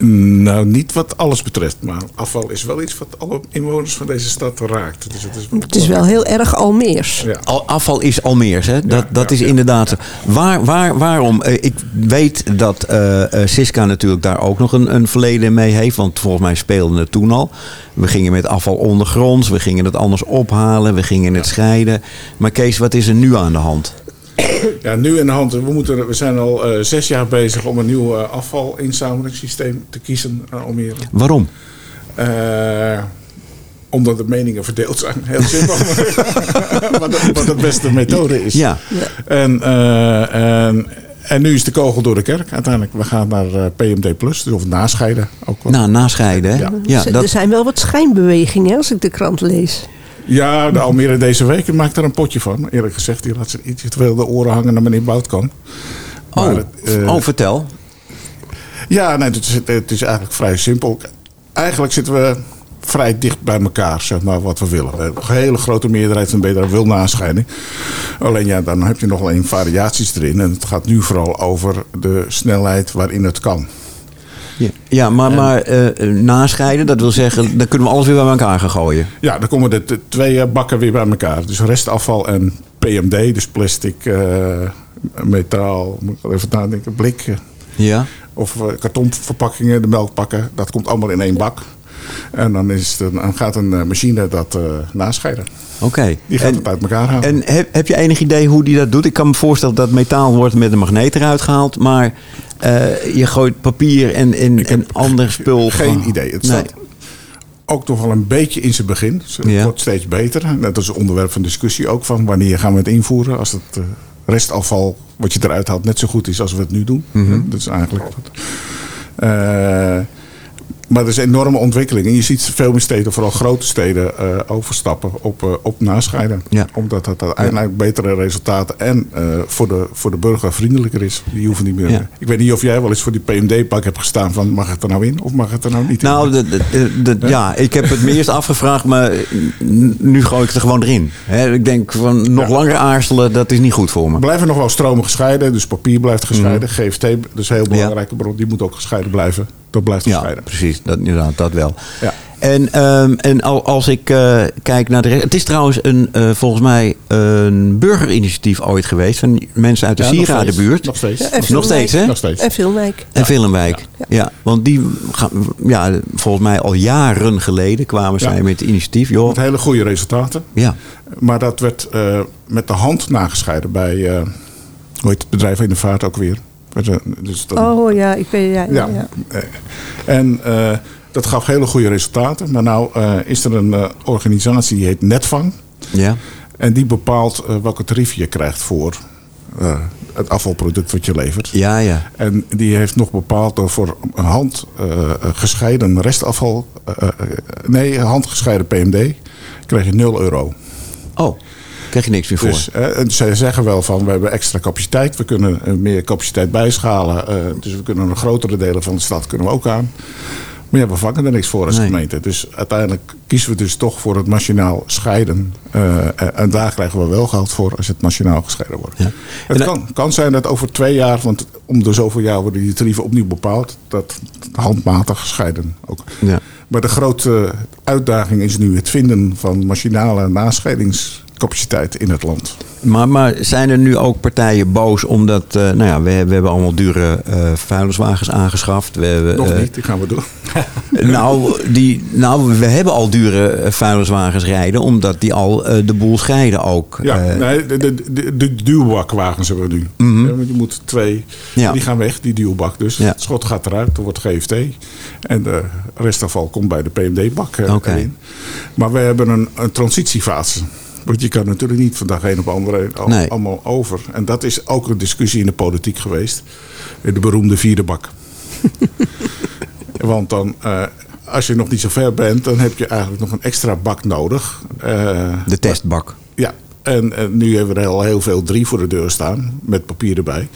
Nou, niet wat alles betreft. Maar afval is wel iets wat alle inwoners van deze stad raakt. Dus het is, Het is wel heel erg Almeers. Ja. Al- afval is Almeers, hè? Dat, dat ja, is ja. inderdaad zo. Waar, waar, waarom? Eh, ik weet dat eh eh, Siska natuurlijk daar ook nog een, een verleden mee heeft. Want volgens mij speelde het toen al. We gingen met afval ondergronds. We gingen het anders ophalen. We gingen het scheiden. Maar Kees, wat is er nu aan de hand? Ja, nu in de hand. We, moeten, we zijn al eh, zes jaar bezig om een nieuw eh, afvalinzamelingssysteem te kiezen aan Almere. Waarom? Eh, omdat de meningen verdeeld zijn. Heel simpel. wat, de, wat de beste methode is. Ja. En, eh, en, en nu is de kogel door de kerk uiteindelijk. We gaan naar eh, PMD Plus, dus of nascheiden. Ook wel. Nou, nascheiden, hè? Ja. Ja, Er dat, zijn wel wat schijnbewegingen als ik de krant lees. Ja, de Almere deze week maakt er een potje van. Eerlijk gezegd, die laat ze iets te veel de oren hangen naar meneer Boutkamp. Oh, eh, oh, vertel. Ja, nee, het, is, het is eigenlijk vrij simpel. Eigenlijk zitten we vrij dicht bij elkaar, zeg maar, wat we willen. Hebben een hele grote meerderheid van BDR wil nascheiding. Alleen ja, dan heb je nog alleen variaties erin. En het gaat nu vooral over de snelheid waarin het kan. Ja, ja maar, maar eh, eh, nascheiden, dat wil zeggen, dan kunnen we alles weer bij elkaar gaan gooien. Ja, dan komen de twee eh, bakken weer bij elkaar. Dus restafval en PMD, dus plastic, metaal, moet ik even nadenken, blik. Ja? Of kartonverpakkingen, de melkpakken, dat komt allemaal in één bak. En dan, is het, een- dan gaat een eh, machine dat eh, nascheiden. Oké. Die gaat En- het uit elkaar halen. En heb, heb je enig idee hoe die dat doet? Ik kan me voorstellen dat metaal wordt met een magneet eruit gehaald. Maar eh, je gooit papier en, en, en ander spul. Geen idee. Het Nee. staat ook toch wel een beetje in zijn begin. Het Ja. wordt steeds beter. Dat is een onderwerp van discussie ook. Van wanneer gaan we het invoeren? Als het restafval wat je eruit haalt net zo goed is als we het nu doen. Mhm. Dat is eigenlijk... wat- maar er is een enorme ontwikkeling. En je ziet veel meer steden, vooral grote steden, eh, overstappen op, eh, op nascheiden. Ja. Omdat dat uiteindelijk betere resultaten en eh, voor, de, voor de burger vriendelijker is. Die hoeven niet meer. Ja. Ik weet niet of jij wel eens voor die PMD-pak hebt gestaan van mag het er nou in of mag het er nou niet in? Nou, de, de- de- de- ja, ik heb het me eerst afgevraagd, maar nu gooi ik het er gewoon erin. Ik denk van nog Ja. langer aarzelen, dat is niet goed voor me. blijven nog wel stromen gescheiden. Dus papier blijft gescheiden. Mhm. GFT, dus een heel belangrijke bron. Die moet ook gescheiden blijven. Dat blijft Ja, gescheiden. precies. Dat, inderdaad, dat wel. Ja. En, ehm, en al- als ik eh, kijk naar de rest... Het is trouwens een, eh, volgens mij een burgerinitiatief ooit geweest... van mensen uit de Ja, nog Sieradenbuurt. Nog steeds. Ja, Nog steeds, hè? Nog steeds. En Vilwijk. En Villenwijk. Ja. want die gaan, ja, volgens mij al jaren geleden kwamen Ja. zij met het initiatief. Joh, Met hele goede resultaten. ja. Maar dat werd eh, met de hand nagescheiden bij, eh, hoe heet het bedrijf in de vaart ook weer? Dus dan, Oh ja, ik weet ja, ja, ja. ja. eh, En eh, dat gaf hele goede resultaten. Maar nou eh, is er een eh, organisatie die heet Netvang. ja. En die bepaalt eh, welke tarief je krijgt voor eh, het afvalproduct wat je levert. Ja, ja. En die heeft nog bepaald dat voor een hand eh, gescheiden restafval, nee, handgescheiden PMD, krijg je 0 euro. Oh, krijg je niks meer voor. Dus eh, en zij zeggen wel van we hebben extra capaciteit, we kunnen eh, meer capaciteit bijschalen. eh, dus we kunnen een grotere delen van de stad kunnen we ook aan. Maar ja, we vangen er niks voor als Nee. gemeente. Dus uiteindelijk kiezen we dus toch voor het nationaal scheiden. Eh, eh, en daar krijgen we wel geld voor als het nationaal gescheiden wordt. Ja. Het En- kan, kan zijn dat over twee jaar, want om de zoveel jaar worden die tarieven opnieuw bepaald, dat handmatig gescheiden ook. Ja. Maar de grote uitdaging is nu het vinden van machinale nascheidingscapaciteit in het land. Maar, maar zijn er nu ook partijen boos omdat... eh, nou ja, we, we hebben allemaal dure eh vuilniswagens aangeschaft. We hebben, Nog eh, niet, die gaan we doen. Nou, die, nou, we hebben al dure vuilniswagens rijden... omdat die al de boel scheiden ook. Ja, nee, de, de, de, de duwbakwagens hebben we nu. Want je moet twee, Ja. die gaan weg, die duwbak. Dus Ja. het schot gaat eruit, er wordt GFT. En de restafval komt bij de PMD-bak erin. Maar we hebben een, een transitiefase. Want je kan natuurlijk niet van dag een op andere al, Nee. allemaal over. En dat is ook een discussie in de politiek geweest. De beroemde vierde bak. Want dan, eh, als je nog niet zo ver bent, dan heb je eigenlijk nog een extra bak nodig. Eh, de testbak. ja, en, en nu hebben we er al heel veel drie voor de deur staan, met papier erbij.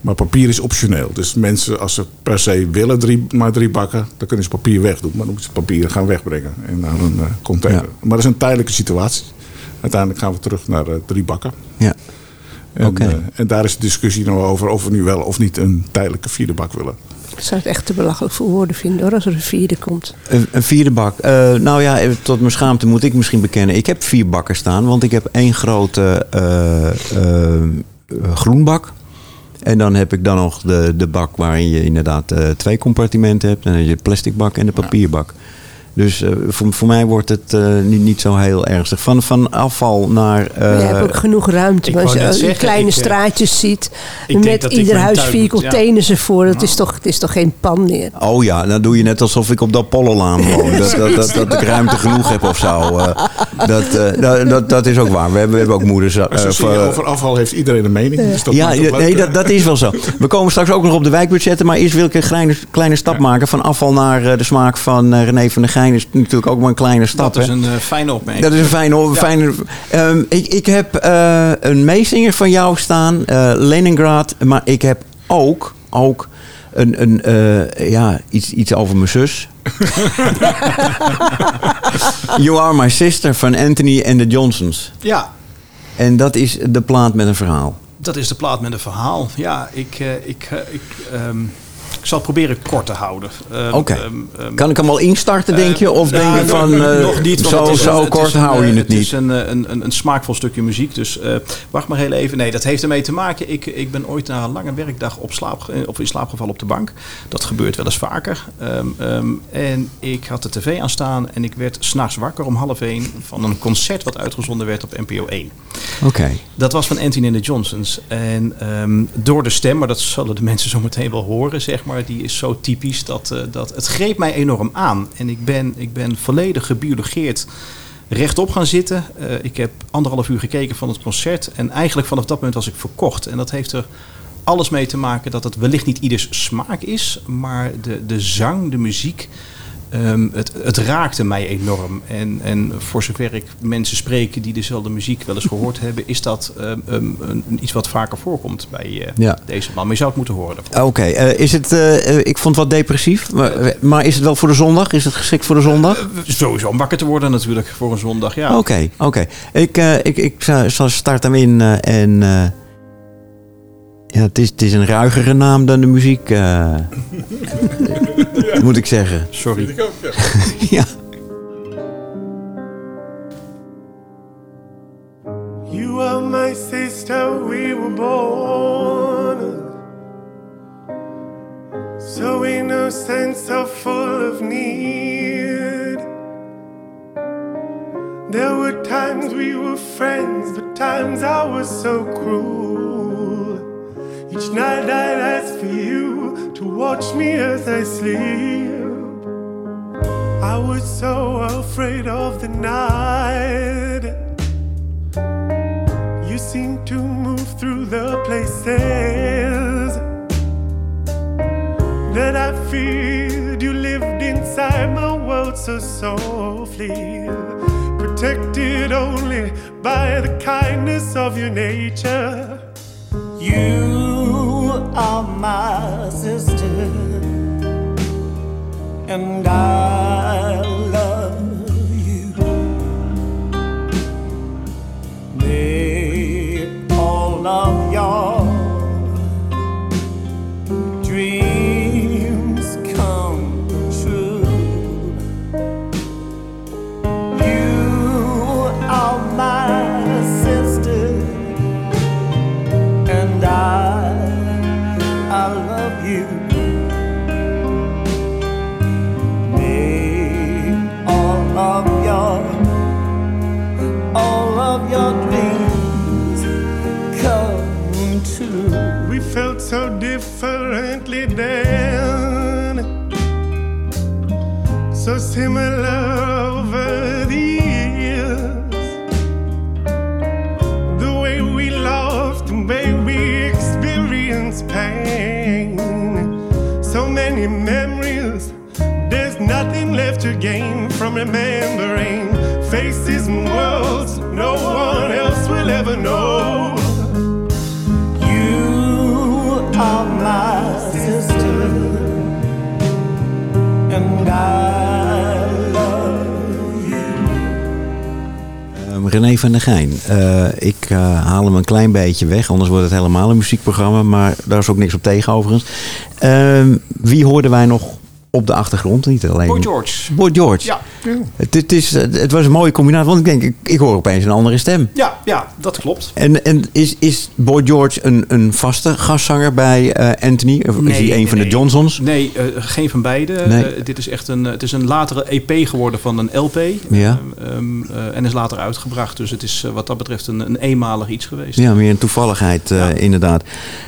Maar papier is optioneel. Dus mensen, als ze per se willen drie, maar drie bakken, dan kunnen ze papier wegdoen. Maar dan moeten ze papier gaan wegbrengen en naar een eh, container. Ja. Maar dat is een tijdelijke situatie. Uiteindelijk gaan we terug naar eh, drie bakken. Ja. En, Oké. eh, en daar is de discussie nou over of we nu wel of niet een tijdelijke vierde bak willen. Ik zou het echt te belachelijk voor woorden vinden hoor, als er een vierde komt. Een, een vierde bak. Eh, nou ja, tot mijn schaamte moet ik misschien bekennen. Ik heb vier bakken staan, want ik heb één grote eh, eh, groenbak. En dan heb ik dan nog de, de bak waarin je inderdaad eh, twee compartimenten hebt. En dan heb je de plastic bak en de papierbak. Dus eh, voor, voor mij wordt het eh, niet, niet zo heel ernstig. Van, van afval naar... eh, Maar je hebt ook genoeg ruimte. Maar als je zeggen, kleine ik, eh, straatjes ziet. met ieder huis vier moet, ja. containers ervoor. Dat is toch, het is toch geen pan meer. Oh ja, dan doe je net alsof ik op dat Pollolaan woon. Dat, dat, dat, dat ik ruimte genoeg heb of zo. Eh, dat, eh, dat, dat, dat is ook waar. We hebben, we hebben ook moeders. eh, over afval heeft iedereen een mening. Dus dat ja, nee, dat, dat is wel zo. We komen straks ook nog op de wijkbudgetten. Maar eerst wil ik een kleine, kleine stap maken. Van afval naar eh, de smaak van eh, René van der. Is natuurlijk ook maar een kleine stap. Dat is een eh, fijne opmerking. Dat is een fijne... fijne Ehm, ik, ik heb eh, een meezinger van jou staan. eh, Leningrad. Maar ik heb ook... ook een, een, ja, iets, iets over mijn zus. you Are My Sister van Anthony and the Johnsons. Ja, En dat is de plaat met een verhaal. dat is de plaat met een verhaal. Ja, ik, ik, ik, ehm, ik zal het proberen kort te houden. Ehm, Oké. ehm, ehm, Kan ik hem al instarten, denk je? Of Nou, denk je nog- van, eh, nog niet, want zo, het is zo het kort hou je eh, het niet? is een, eh, een, een, een smaakvol stukje muziek. Dus eh, wacht maar heel even. Nee, dat heeft ermee te maken. Ik, ik ben ooit na een lange werkdag op slaap, of in slaap gevallen op de bank. Dat gebeurt wel eens vaker. En ik had de tv aanstaan en ik werd s'nachts wakker om half één van een concert wat uitgezonden werd op NPO 1. Oké. Dat was van Anthony and the Johnsons. En door de stem, maar dat zullen de mensen zo meteen wel horen, zeg maar, die is zo typisch dat, eh, dat het greep mij enorm aan. En ik ben, ik ben volledig gebiologeerd rechtop gaan zitten. Eh, ik heb anderhalf uur gekeken van het concert. En eigenlijk vanaf dat moment was ik verkocht. En dat heeft er alles mee te maken dat het wellicht niet ieders smaak is, maar de, de zang, de muziek. Ehm, het, het raakte mij enorm. En, en voor zover ik mensen spreek die dezelfde muziek wel eens gehoord hebben, is dat ehm, ehm, een, iets wat vaker voorkomt bij eh, Ja. deze man. Maar je zou het moeten horen. daarvoor. Oké, eh, is het, eh, ik vond het wat depressief, maar, maar is het wel voor de zondag? Is het geschikt voor de zondag? Sowieso om wakker te worden natuurlijk voor een zondag. Ja. Oké, oké. Ik, ik, ik zal- zal start hem in en ja, het is, een ruigere naam dan de muziek, uh, moet ik zeggen. Sorry. Ja. ja. You are my sister, we were born So innocent, so full of need There were times we were friends, but times I was so cruel Night I'd ask for you to watch me as I sleep. I was so afraid of the night. You seemed to move through the places that I feared. You lived inside my world so softly, protected only by the kindness of your nature. You are my sister, and I so differently then, so similar over the years. The way we loved, the way we experienced pain. So many memories, there's nothing left to gain from remembering faces and worlds no one else will ever know. René van der Geijn, eh, ik eh, haal hem een klein beetje weg, anders wordt het helemaal een muziekprogramma. Maar daar is ook niks op tegen overigens. Ehm, wie hoorden wij nog op de achtergrond? Niet alleen. Boy George. Boy George. Ja. Het, het, is, het was een mooie combinatie, want ik denk, ik, ik hoor opeens een andere stem. Ja, ja, dat klopt. En, en is, is Boy George een, een vaste gastzanger bij eh, Anthony? Of is hij een nee, van de. Johnsons? Nee, eh, geen van beide. Nee. Eh, dit is echt een, het is een latere EP geworden van een LP. Ja. Ehm, eh, en is later uitgebracht. Dus het is eh, wat dat betreft een, een eenmalig iets geweest. Ja, meer een toevalligheid, eh, Ja. inderdaad.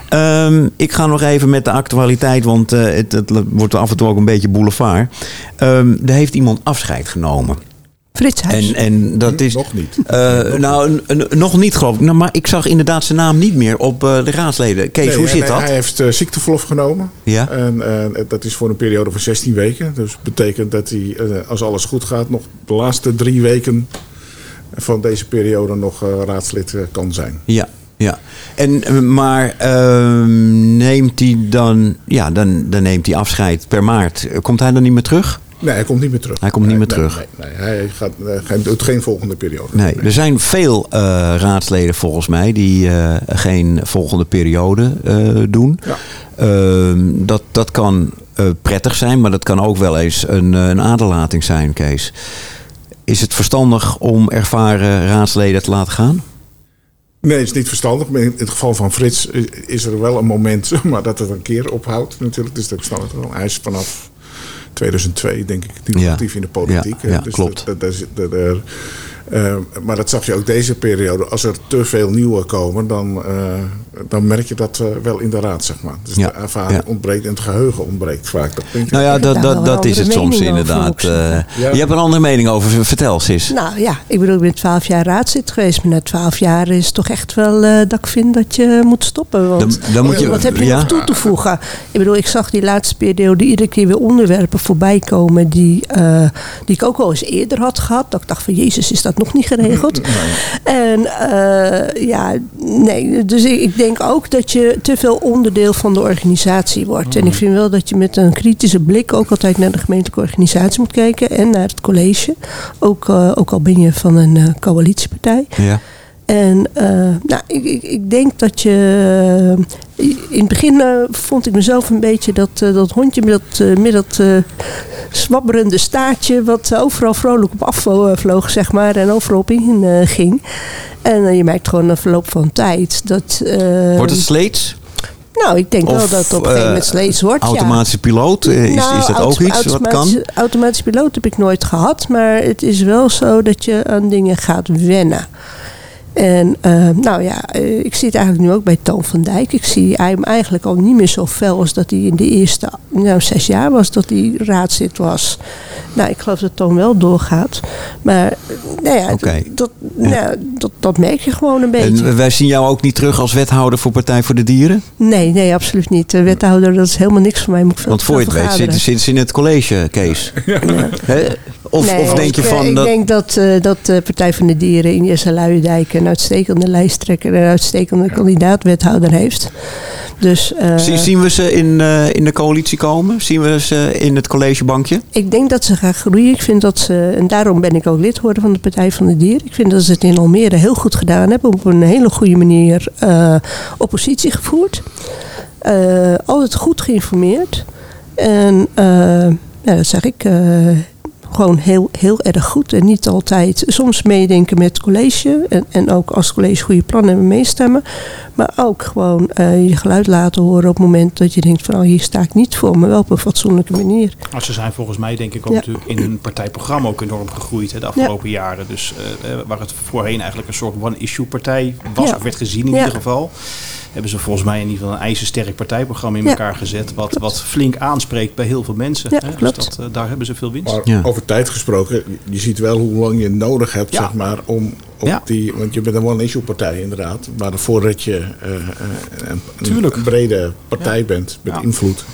Ehm, ik ga nog even met de actualiteit, want eh, het, het wordt af en toe ook een beetje boulevard. Ehm er heeft iemand afscheid genomen. Frits Huis. En, en dat is. Nog niet. eh, nou, een- een- nog niet geloof ik. Nou, maar ik zag inderdaad zijn naam niet meer op eh, de raadsleden. Kees, Nee, hoe zit hij- dat? Hij heeft eh, ziekteverlof genomen. Ja. En eh, dat is voor een periode van 16 weken. Dus betekent dat hij, eh, als alles goed gaat, nog de laatste drie weken van deze periode nog eh, raadslid kan zijn. Ja, ja. En, eh, maar ehm, neemt hij dan, ja, dan, dan neemt hij afscheid per maart. Komt hij dan niet meer terug? Nee, hij komt niet meer terug. Hij komt niet meer nee, terug. Nee, nee, hij, gaat, eh, hij doet geen volgende periode. Nee, er zijn veel eh, raadsleden volgens mij die eh, geen volgende periode eh, doen. Ja. Ehm, dat, dat kan eh, prettig zijn, maar dat kan ook wel eens een, eh, een aderlating zijn, Kees. Is het verstandig om ervaren raadsleden te laten gaan? Nee, het is niet verstandig. Maar in het geval van Frits is- is er wel een moment maar, dat het een keer ophoudt natuurlijk. Dus dat snap ik wel. Hij is vanaf 2002 denk ik nu Ja. actief in de politiek. Ja, dus klopt. Dat, dat, dat eh, maar dat zag je ook deze periode. Als er te veel nieuwe komen, dan, eh, dan merk je dat eh, wel in de raad, zeg maar. Dus Ja, de ervaring ja. ontbreekt en het geheugen ontbreekt vaak. Dat denk ik. Nou ja, dat, dat, dat is het soms inderdaad. Eh, Ja. Je hebt een andere mening over. Vertel, Sis. Nou ja, ik bedoel, ik ben twaalf jaar raadslid geweest. Maar na twaalf jaar is het toch echt wel eh, dat ik vind dat je moet stoppen. Want Dan, dan moet je, wat heb je ja? nog toe te voegen? Ik bedoel, ik zag die laatste periode iedere keer weer onderwerpen voorbij komen die, eh, die ik ook al eens eerder had gehad. Dat ik dacht van, jezus, is dat nog niet geregeld? En eh, ja, nee, dus ik, ik denk ook dat je te veel onderdeel van de organisatie wordt. En ik vind wel dat je met een kritische blik ook altijd naar de gemeentelijke organisatie moet kijken en naar het college. Ook, eh, ook al ben je van een eh, coalitiepartij. Ja. En eh, nou, ik, ik, ik denk dat je. eh, in het begin eh, vond ik mezelf een beetje dat, dat hondje met dat, met dat zwabberende staartje. wat overal vrolijk op afvloog, zeg maar. En overal op in ging. En je merkt gewoon na verloop van tijd dat... Wordt het sleets? Nou, ik denk wel dat het op een gegeven moment sleets wordt. ja. Automatische piloot? Is, Nou, is dat ook iets wat kan? Automatische piloot heb ik nooit gehad. Maar het is wel zo dat je aan dingen gaat wennen. En eh, nou ja, eh, ik zie het eigenlijk nu ook bij Toon van Dijk. Ik zie hem eigenlijk al niet meer zo fel als dat hij in de eerste nou, zes jaar was dat hij raadzit was. Nou, ik geloof dat Toon wel doorgaat. Maar nou ja, dat, nou, dat, dat merk je gewoon een beetje. En wij zien jou ook niet terug als wethouder voor Partij voor de Dieren? Nee, nee, absoluut niet. De wethouder, dat is helemaal niks voor mij. Moet Want voor je het weet ze in het college, Kees. Hè? Of, Nee, of denk je ik, van... Ik dat, denk dat, eh, dat de Partij van de Dieren in Jesse Luijendijk een uitstekende lijsttrekker en een uitstekende kandidaat-wethouder heeft. Dus eh, Zie- zien we ze in, eh, in de coalitie komen? Zien we ze in het collegebankje? ik denk dat ze gaan groeien. Ik vind dat ze, en daarom ben ik ook lid geworden van de Partij van de Dieren. Ik vind dat ze het in Almere heel goed gedaan hebben. Op een hele goede manier eh, oppositie gevoerd. Eh, altijd goed geïnformeerd. En eh, ja, dat zeg ik. eh, gewoon heel, heel erg goed. En niet altijd soms meedenken met het college. En, en ook als college goede plannen hebben meestemmen. Maar ook gewoon eh, je geluid laten horen op het moment dat je denkt van oh, hier sta ik niet voor. Maar wel op een fatsoenlijke manier. Maar ze zijn volgens mij denk ik ook Ja. natuurlijk in hun partijprogramma ook enorm gegroeid hè, de afgelopen jaren. Dus eh, eh, waar het voorheen eigenlijk een soort one-issue partij was, Ja. of werd gezien in Ja. ieder geval. Hebben ze volgens mij in ieder geval een ijzersterk partijprogramma in Ja. elkaar gezet. Wat, wat flink aanspreekt bij heel veel mensen. Ja, hè. klopt. Dus dat, daar hebben ze veel winst. Maar Ja. over tijd gesproken, je ziet wel hoe lang je nodig hebt, Ja. zeg maar, om op Ja. die. Want je bent een one-issue partij, inderdaad. Maar voordat je eh, eh, een, een brede partij bent met invloed.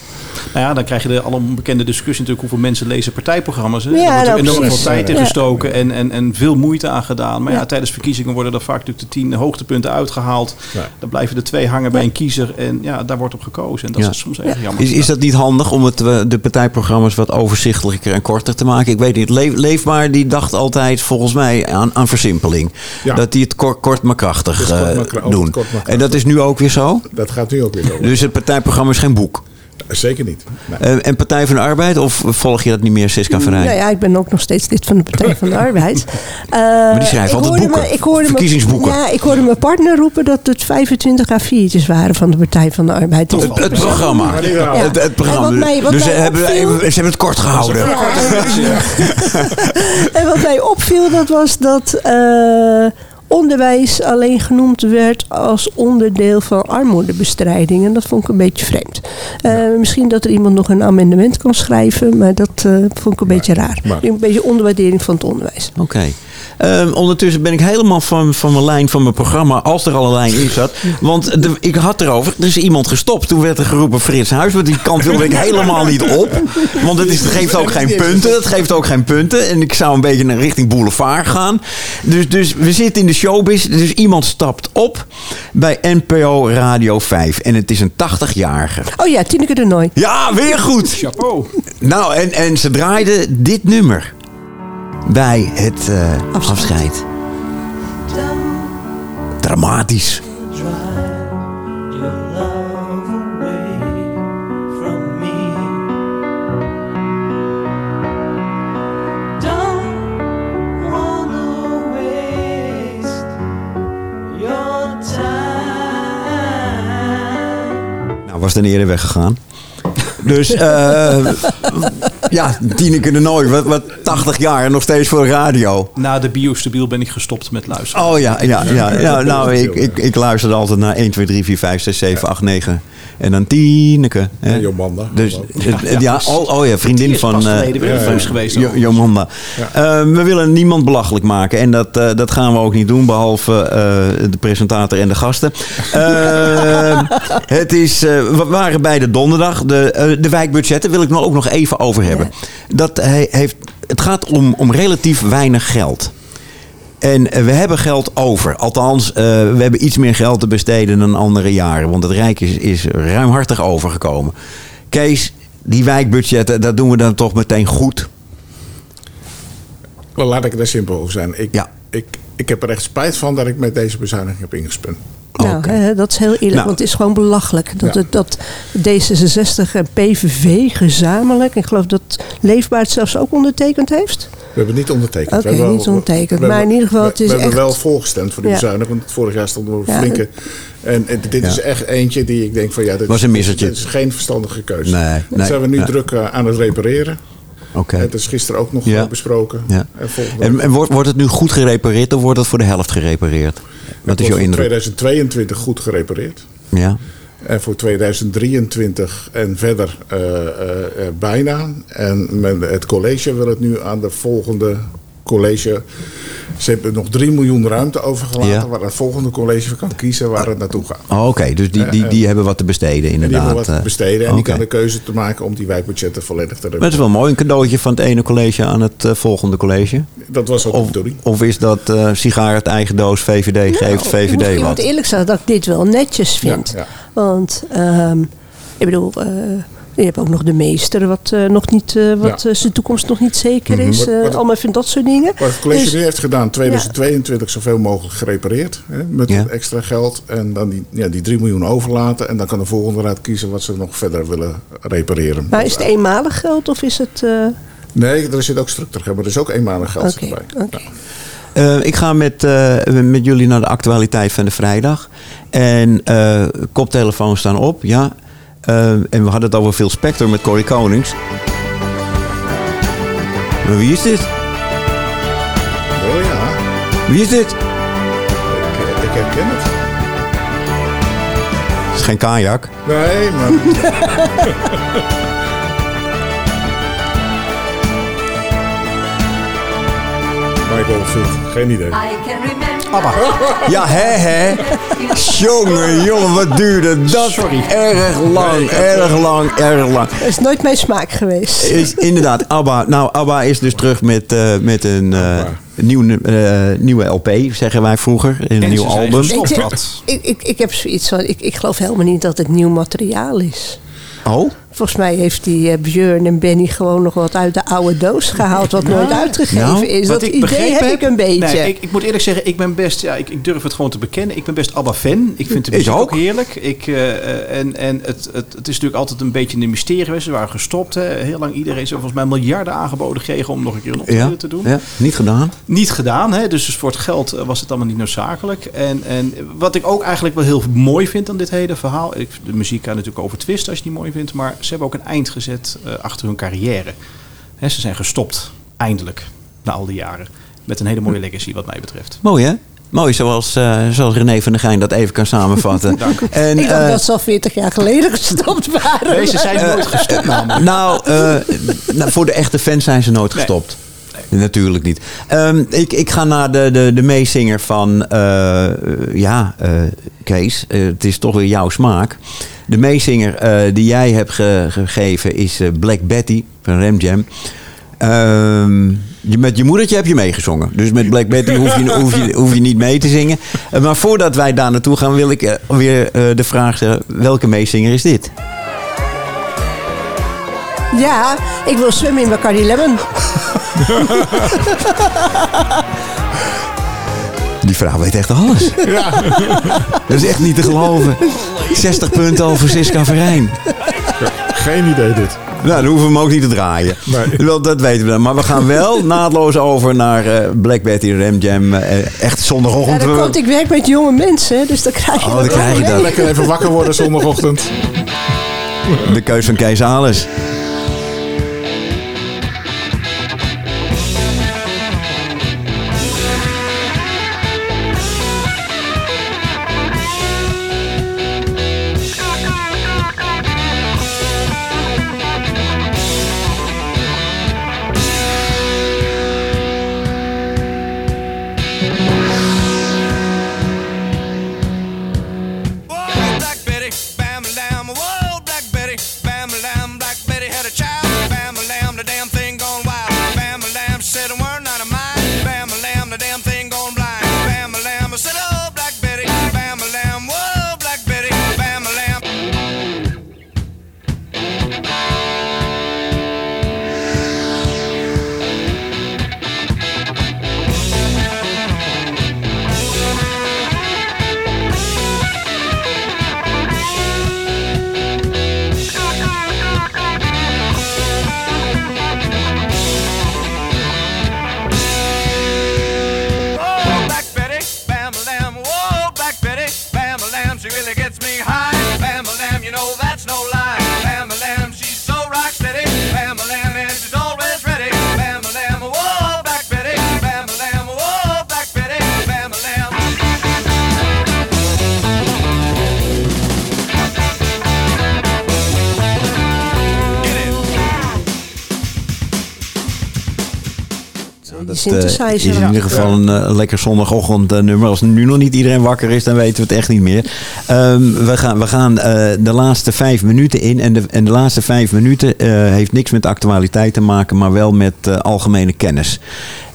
Nou ja, dan krijg je de allemaal discussie natuurlijk hoeveel mensen lezen partijprogramma's. Hè? Ja, er wordt nou, enorm veel tijd in Ja. gestoken en, en, en veel moeite aan gedaan. Maar ja. Ja. tijdens verkiezingen worden er vaak natuurlijk de tien hoogtepunten uitgehaald. Ja. Dan blijven er twee hangen bij een kiezer en ja, daar wordt op gekozen. En dat Ja. is soms erg jammer. Is, is dat niet handig om het, eh, de partijprogramma's wat overzichtelijker en korter te maken? Ik weet niet. Le Leefbaar die dacht altijd volgens mij aan, aan versimpeling. Ja. Dat die het kort, kort maar krachtig kort maar kra- oh, doen. kort maar krachtig. En dat is nu ook weer zo? Dat gaat nu ook weer over. Dus het partijprogramma is geen boek. Zeker niet. Nee. Eh, en Partij van de Arbeid? Of volg je dat niet meer, Siska Verrij? Nou ja, ik ben ook nog steeds lid van de Partij van de Arbeid. Maar die schrijven ik altijd hoorde boeken. me- ik hoorde me- Verkiezingsboeken. ja, ik hoorde mijn partner roepen dat het 25 A4'tjes waren van de Partij van de Arbeid. Het, het programma. Ja. Het, het programma. En wat mij- wat dus ze hebben, opviel- ze hebben het kort gehouden. Ja, en, en wat mij opviel, dat was dat eh, onderwijs alleen genoemd werd als onderdeel van armoedebestrijding. En dat vond ik een beetje vreemd. Eh, Misschien dat er iemand nog een amendement kan schrijven, maar dat eh, vond ik een beetje raar. maar- Een beetje onderwaardering van het onderwijs. Oké. Ehm, ondertussen ben ik helemaal van, van mijn lijn van mijn programma, als er al een lijn in zat. Want de- ik had erover, er is iemand gestopt. Toen werd er geroepen Frits Huis, maar die kant wilde ik helemaal niet op. Want het, is, het geeft ook geen punten. Het geeft ook geen punten. En ik zou een beetje naar richting boulevard gaan. Dus, dus we zitten in de showbiz. Dus iemand stapt op bij NPO Radio 5. En het is een 80-jarige. Oh ja, Tineke de Nooi. Ja, weer goed. Chapeau. Nou, en, en ze draaiden dit nummer bij het eh, Afscheid. afscheid. Dramatisch. time. Nou, was dan eerder weggegaan. Dus, eh ja, Tineke de Nooi, wat, wat 80 jaar en nog steeds voor de radio. Na de biostabiel ben ik gestopt met luisteren. Oh ja, ja, ja. ja nou, ik, ik, ik luisterde altijd naar 1, 2, 3, 4, 5, 6, 7, 8, 9. En dan Tineke. Hè? En Jomanda. Dus, geloof ik. ja, ja, oh, oh ja, vriendin Die is van... eh, ja, ja. geweest. Jo- Jomanda. Eh, we willen niemand belachelijk maken. En dat, eh, dat gaan we ook niet doen. Behalve eh, de presentator en de gasten. Eh, het is, eh, we waren bij de donderdag. De, eh, de wijkbudgetten wil ik nog ook nog even over hebben. Dat he- heeft, het gaat om, om relatief weinig geld. En eh, we hebben geld over. Althans, eh, we hebben iets meer geld te besteden dan andere jaren. Want het Rijk is, is ruimhartig overgekomen. Kees, die wijkbudgetten, dat doen we dan toch meteen goed. Wel, laat ik er simpel over zijn. Ik, Ja. ik, ik heb er echt spijt van dat ik met deze bezuiniging heb ingespund. Nou, hè, dat is heel eerlijk, Nou. want het is gewoon belachelijk. Dat, Ja. het, dat D66 en PVV gezamenlijk, ik geloof dat Leefbaar het zelfs ook ondertekend heeft. hebben het niet ondertekend. Oké, We hebben wel- niet ondertekend. we Maar hebben- in ieder geval, we- het is We hebben echt- wel voorgestemd voor die Ja. bezuiniging. Want vorig jaar stonden we Ja. flinke... En, en dit is echt eentje die ik denk van ja, dit Was is- een missertje. Dit is geen verstandige keuze. Nee, Dat nee, zijn we nu ja. druk eh, aan het repareren. Oké. Het is gisteren ook nog Ja. eh, besproken. Ja. En, en wordt, wordt het nu goed gerepareerd of wordt het voor de helft gerepareerd? Wat is jouw voor indruk? 2022 goed gerepareerd. Ja. En voor 2023 en verder eh, eh, eh, bijna. En men, het college wil het nu aan de volgende college. Ze hebben nog 3 miljoen ruimte overgelaten. Ja. Waar het volgende college kan kiezen waar het naartoe gaat. Oh, Oké, dus die, die, die hebben wat te besteden En die inderdaad. hebben wat te eh. besteden. En die kan de keuze te maken om die wijkbudgetten volledig te het repareren. is wel mooi, een cadeautje van het ene college aan het eh, volgende college. Dat was ook de Of, bedoeling. of is dat eh sigaar het eigen doos, VVD geeft Nou, moet, VVD ik moet wat? eerlijk zeggen dat ik dit wel netjes vind. Ja, ja. Want ehm, ik bedoel, eh, je hebt ook nog de meester, wat, eh, nog niet, eh, wat Ja. eh, zijn toekomst nog niet zeker is. Wat- eh, wat- allemaal van dat soort dingen. Wat het college Dus- nu heeft gedaan, 2022 zoveel mogelijk gerepareerd. Hè, met Ja. extra geld. En dan die, ja, die 3 miljoen overlaten. En dan kan de volgende raad kiezen wat ze nog verder willen repareren. maar is het eenmalig geld of is het... eh, Nee, er zit ook structuur maar er is ook eenmalig geld Oké, bij. oké. Eh, ik ga met, eh, met jullie naar de actualiteit van de vrijdag. En eh, koptelefoons staan op, ja. Eh, en we hadden het over Phil Spector met Corey Konings. Maar wie is dit? Oh ja, Wie is dit? ik, ik herken het. Het is geen kajak. Nee, maar... Michael Oldfield, geen idee. I can remember. Ja, hè, hè. Jongen, jongen, wat duurde dat? Sorry. Erg lang, erg lang, erg lang. Het is nooit mijn smaak geweest. Is, inderdaad, ABBA. Nou, ABBA is dus terug met, eh, met een eh, nieuwe, eh, nieuwe LP, zeggen wij vroeger. Een En nieuw album. dat. ik, ik, ik heb zoiets van, ik, ik geloof helemaal niet dat het nieuw materiaal is. Oh? Volgens mij heeft die eh, Björn en Benny gewoon nog wat uit de oude doos gehaald, wat nooit uitgegeven nou, is. Dat idee begrepen heb ik een beetje. Nee, ik, ik moet eerlijk zeggen, ik ben best, ja, ik, ik durf het gewoon te bekennen. Ik ben best ABBA-fan. Ik vind de muziek ook. ook. heerlijk. Ik, eh, eh, en en het, het, het is natuurlijk altijd een beetje een mysterie geweest. Ze waren gestopt. Hè. Heel lang iedereen, ze volgens mij miljarden aangeboden gekregen om nog een keer een optreden Ja, te doen. ja, niet gedaan. Niet gedaan, hè? dus voor het geld was het allemaal niet noodzakelijk. En, en wat ik ook eigenlijk wel heel mooi vind aan dit hele verhaal. Ik, de muziek kan natuurlijk over twisten als je het niet mooi vindt. Maar ze hebben ook een eind gezet eh, achter hun carrière. Hè, ze zijn gestopt, eindelijk, na al die jaren. Met een hele mooie legacy wat mij betreft. Mooi, hè? Mooi, zoals, eh, zoals René van der Geijn dat even kan samenvatten. En, ik dacht eh, dat ze al 40 jaar geleden gestopt waren. Nee, ze zijn nooit gestopt namelijk. Nou, eh, nou, voor de echte fans zijn ze nooit gestopt. Natuurlijk niet. Ehm, ik, ik ga naar de, de, de meezinger van... eh, ja, eh, Kees, eh, het is toch weer jouw smaak. De meezinger die jij hebt ge- gegeven is Black Betty van Rem Jam. Ehm, met je moedertje heb je meegezongen. Dus met Black Betty hoef je, hoef je, hoef je niet mee te zingen. Maar voordat wij daar naartoe gaan, wil ik weer de vraag stellen: welke meezinger is dit? Ja, ik wil zwemmen in Bacardi Lemon. Die vrouw weet echt alles. Dat is echt niet te geloven. 60 punten over Siska Verijn. Geen idee dit. Nou, dan hoeven we hem ook niet te draaien. Nee. Wel, dat weten we dan. Maar we gaan wel naadloos over naar eh, Black Betty Ram Jam. eh, echt Ja, zondagochtend. dan komt, ik werk met jonge mensen, dus dan krijg je Oh, dat dan krijg je ook dat. Lekker even wakker worden zondagochtend. De keus van Kees Alles. Whoa, Black synthesizer. is in ieder geval een eh, lekker zondagochtend eh, nummer. Als nu nog niet iedereen wakker is, dan weten we het echt niet meer. Ehm, we gaan, we gaan eh, de laatste vijf minuten in. En de, en de laatste vijf minuten eh, heeft niks met actualiteit te maken, maar wel met eh, algemene kennis.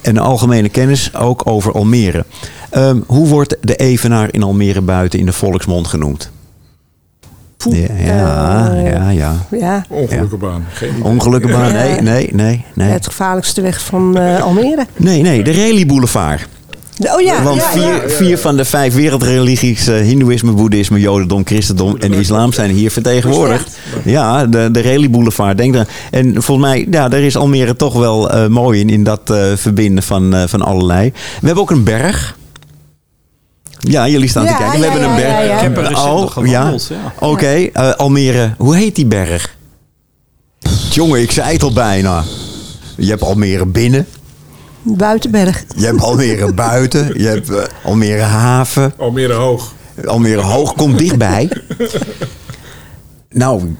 En de algemene kennis ook over Almere. Ehm, hoe wordt de Evenaar in Almere buiten in de volksmond genoemd? Ja, ja, Eh, ja, ja. Ja, Ongelukkige baan. Geen. Ongelukkige Nee, nee, nee, nee. het gevaarlijkste weg van eh, Almere. Nee, nee, de Reli Boulevard. Oh ja, Want ja, vier, ja. vier van de vijf wereldreligies, eh, Hindoeïsme, Boeddhisme, Jodendom, Christendom en Islam, zijn hier vertegenwoordigd. Ja, de, de Reli Boulevard. Denk er, en volgens mij, ja, daar is Almere toch wel eh, mooi in, in dat eh, verbinden van, van allerlei. We hebben ook een berg. Ja, jullie staan te kijken. We ja, hebben een berg. ja, ja. Ik heb er recent Oh, nog gewandeld, ja. Oké, eh, Almere. Hoe heet die berg? Jongen, ik zei het al bijna. Je hebt Almere binnen. Buitenberg. Je hebt Almere buiten. Je hebt eh, Almere haven. Almere hoog. Almere hoog komt dichtbij. nou,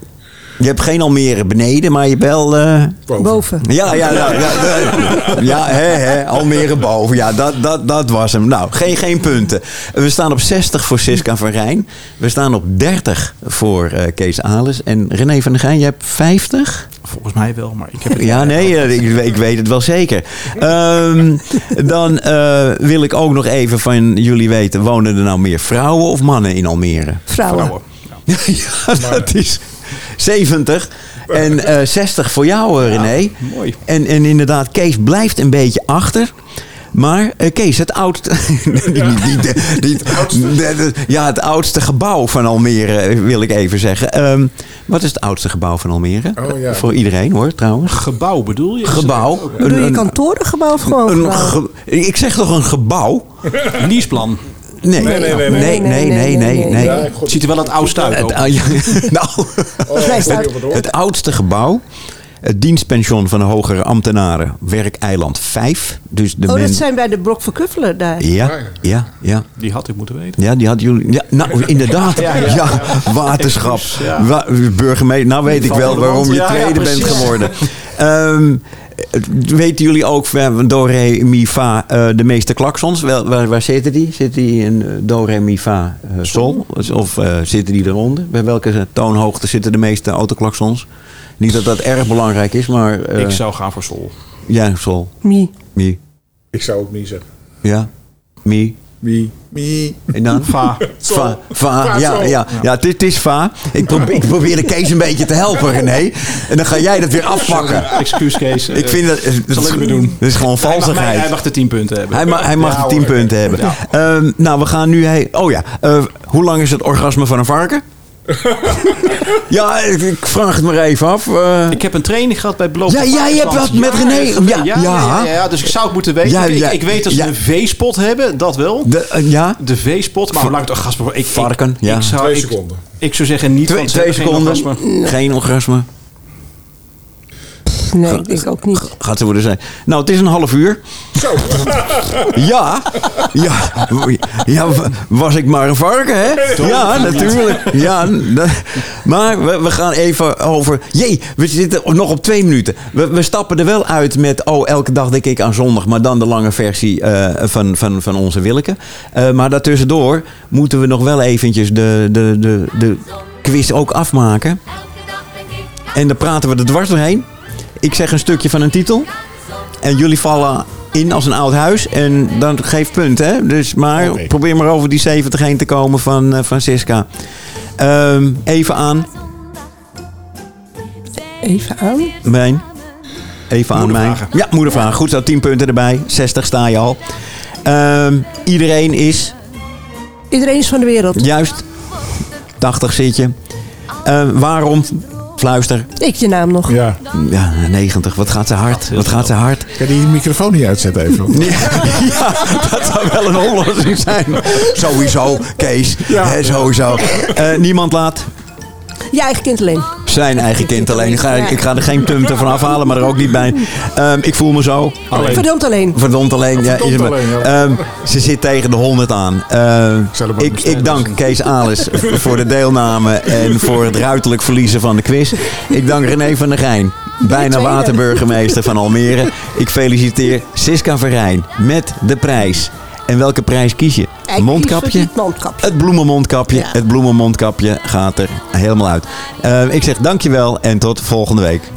je hebt geen Almere beneden, maar je hebt wel... eh, Boven. Boven. ja, ja, ja, ja, ja, ja hè, hè, Almere boven. Ja, dat, dat, dat was hem. Nou, geen, geen punten. We staan op 60 voor Siska van Rijn. We staan op 30 voor eh, Kees Ales. En René van der Gijn, je hebt 50? Volgens mij wel, maar ik heb het Ja, nee, eh, ik, weet- ik weet het wel zeker. Ehm, dan eh, wil ik ook nog even van jullie weten... wonen er nou meer vrouwen of mannen in Almere? Vrouwen. Vrouwen. Ja. ja, dat is 70. En eh 60 voor jou, eh, René. mooi. En, en inderdaad, Kees blijft een beetje achter. Maar eh, Kees, het oudste, ja, het oudste gebouw van Almere, eh, wil ik even zeggen. Ehm, wat is het oudste gebouw van Almere? Oh, ja. Voor iedereen hoor, trouwens. Gebouw bedoel je? Gebouw. Doe je kantorengebouw of gewoon een gebouw? ge- ik zeg toch een gebouw? Leaseplan. Nee, nee, nee, nee, nee. nee, nee, nee, nee. Ja, god. Ziet er wel het oudste uit Het, nou, Oh, het oudste gebouw, het dienstpension van de hogere ambtenaren, werkeiland 5. Dus de Oh, dat zijn bij de Blok van Kuffelen daar. Ja, ja, ja. Die had ik moeten weten. Ja, die had jullie. Ja, nou, inderdaad. Ja, waterschap. ja. Wa- burgemeester. Nou weet ik wel waarom je Ja, ja, tweede bent geworden. Ehm, weten jullie ook van do, re, mi, fa, eh, de meeste klaksons? Wel, waar, waar zitten die? Zitten die in eh, do, re, mi, fa, eh, sol? Of eh, zitten die eronder? Bij welke toonhoogte zitten de meeste autoklaksons? Niet dat dat erg belangrijk is, maar... eh, ik zou gaan voor Sol. Ja, sol. Mi. Mi. Ik zou ook niet zeggen. Ja. Mi. Wie? Wie? En dan? Va. Va, va, Va, ja, ja, ja, het, is- het is va. Ik probeer, ik probeer de Kees een beetje te helpen, René. En dan ga jij dat weer afpakken. Excuus Kees. Ik vind dat, dat, zal is, ik weer doen. dat is gewoon mag, valsigheid. hij mag de 10 punten hebben. Hij, ma- hij mag Ja, de 10 hoor. punten hebben. Ehm, nou, we gaan nu... He oh ja, eh, hoe lang is het orgasme van een varken? ja, ik, ik vraag het maar even af. eh. Ik heb een training gehad bij Bloot. Ja, jij hebt wat met René. Ja, Ja, ja, ja, ja. ja, ja, dus ik zou het moeten weten. Ja, Ik- ja, ik, ik weet dat ze ja. een V-spot hebben, dat wel. de, eh, ja, De V-spot, maar hoe lang het orgasme... Ik, Varken, ik, ja. Ik, zou, Twee ik, seconden. ik zou zeggen niet, twee, want ze twee hebben geen seconden. orgasme. Geen orgasme. Nee, ik denk ook niet. Gaat ze worden zijn. Nou, het is een half uur. Zo. Ja, ja, ja, was ik maar een varken, hè? Ja, natuurlijk. Ja, maar we, we gaan even over. Jee, we zitten nog op twee minuten. We, we stappen er wel uit met. Oh, elke dag denk ik aan zondag, maar dan de lange versie eh, van, van, van onze Willeke. Eh, maar daartussendoor moeten we nog wel eventjes de, de, de, de quiz ook afmaken. En dan praten we er dwars doorheen. Ik zeg een stukje van een titel. En jullie vallen in als een oud huis. En dan geef punt, hè? Dus maar probeer maar over die 70 heen te komen van, eh, van Siska. Ehm, even aan. Even aan. Mijn. Even aan mijn. Ja, moedervragen. Goed zo, 10 punten erbij. 60 sta je al. Ehm, iedereen is Iedereen is van de wereld. juist. 80 zit je. Ehm, waarom? Fluister. Ik je naam nog. Ja. Ja, 90. Wat gaat ze hard? Wat gaat ze hard? Kan die microfoon niet uitzetten even? Ja, dat zou wel een oplossing zijn. Sowieso, Kees. Ja. Hè, sowieso. Eh, niemand laat Je eigen kind alleen. Zijn eigen kind alleen. Ik ga, ik ga er geen punten van afhalen, maar er ook niet bij. Ehm, ik voel me zo. Verdomd alleen. Verdomd alleen. Ja, is het maar. alleen, ja. Ehm, ze zit tegen de 100 aan. Ehm, ik, ik dank Kees Alis voor de deelname en voor het ruiterlijk verliezen van de quiz. Ik dank René van der Gijn bijna waterburgemeester van Almere. Ik feliciteer Siska Verijn met de prijs. En welke prijs kies je? Ik Mondkapje? dit mondkapje. Het bloemenmondkapje. Ja. Het bloemenmondkapje gaat er helemaal uit. Eh, ik zeg dankjewel en tot volgende week.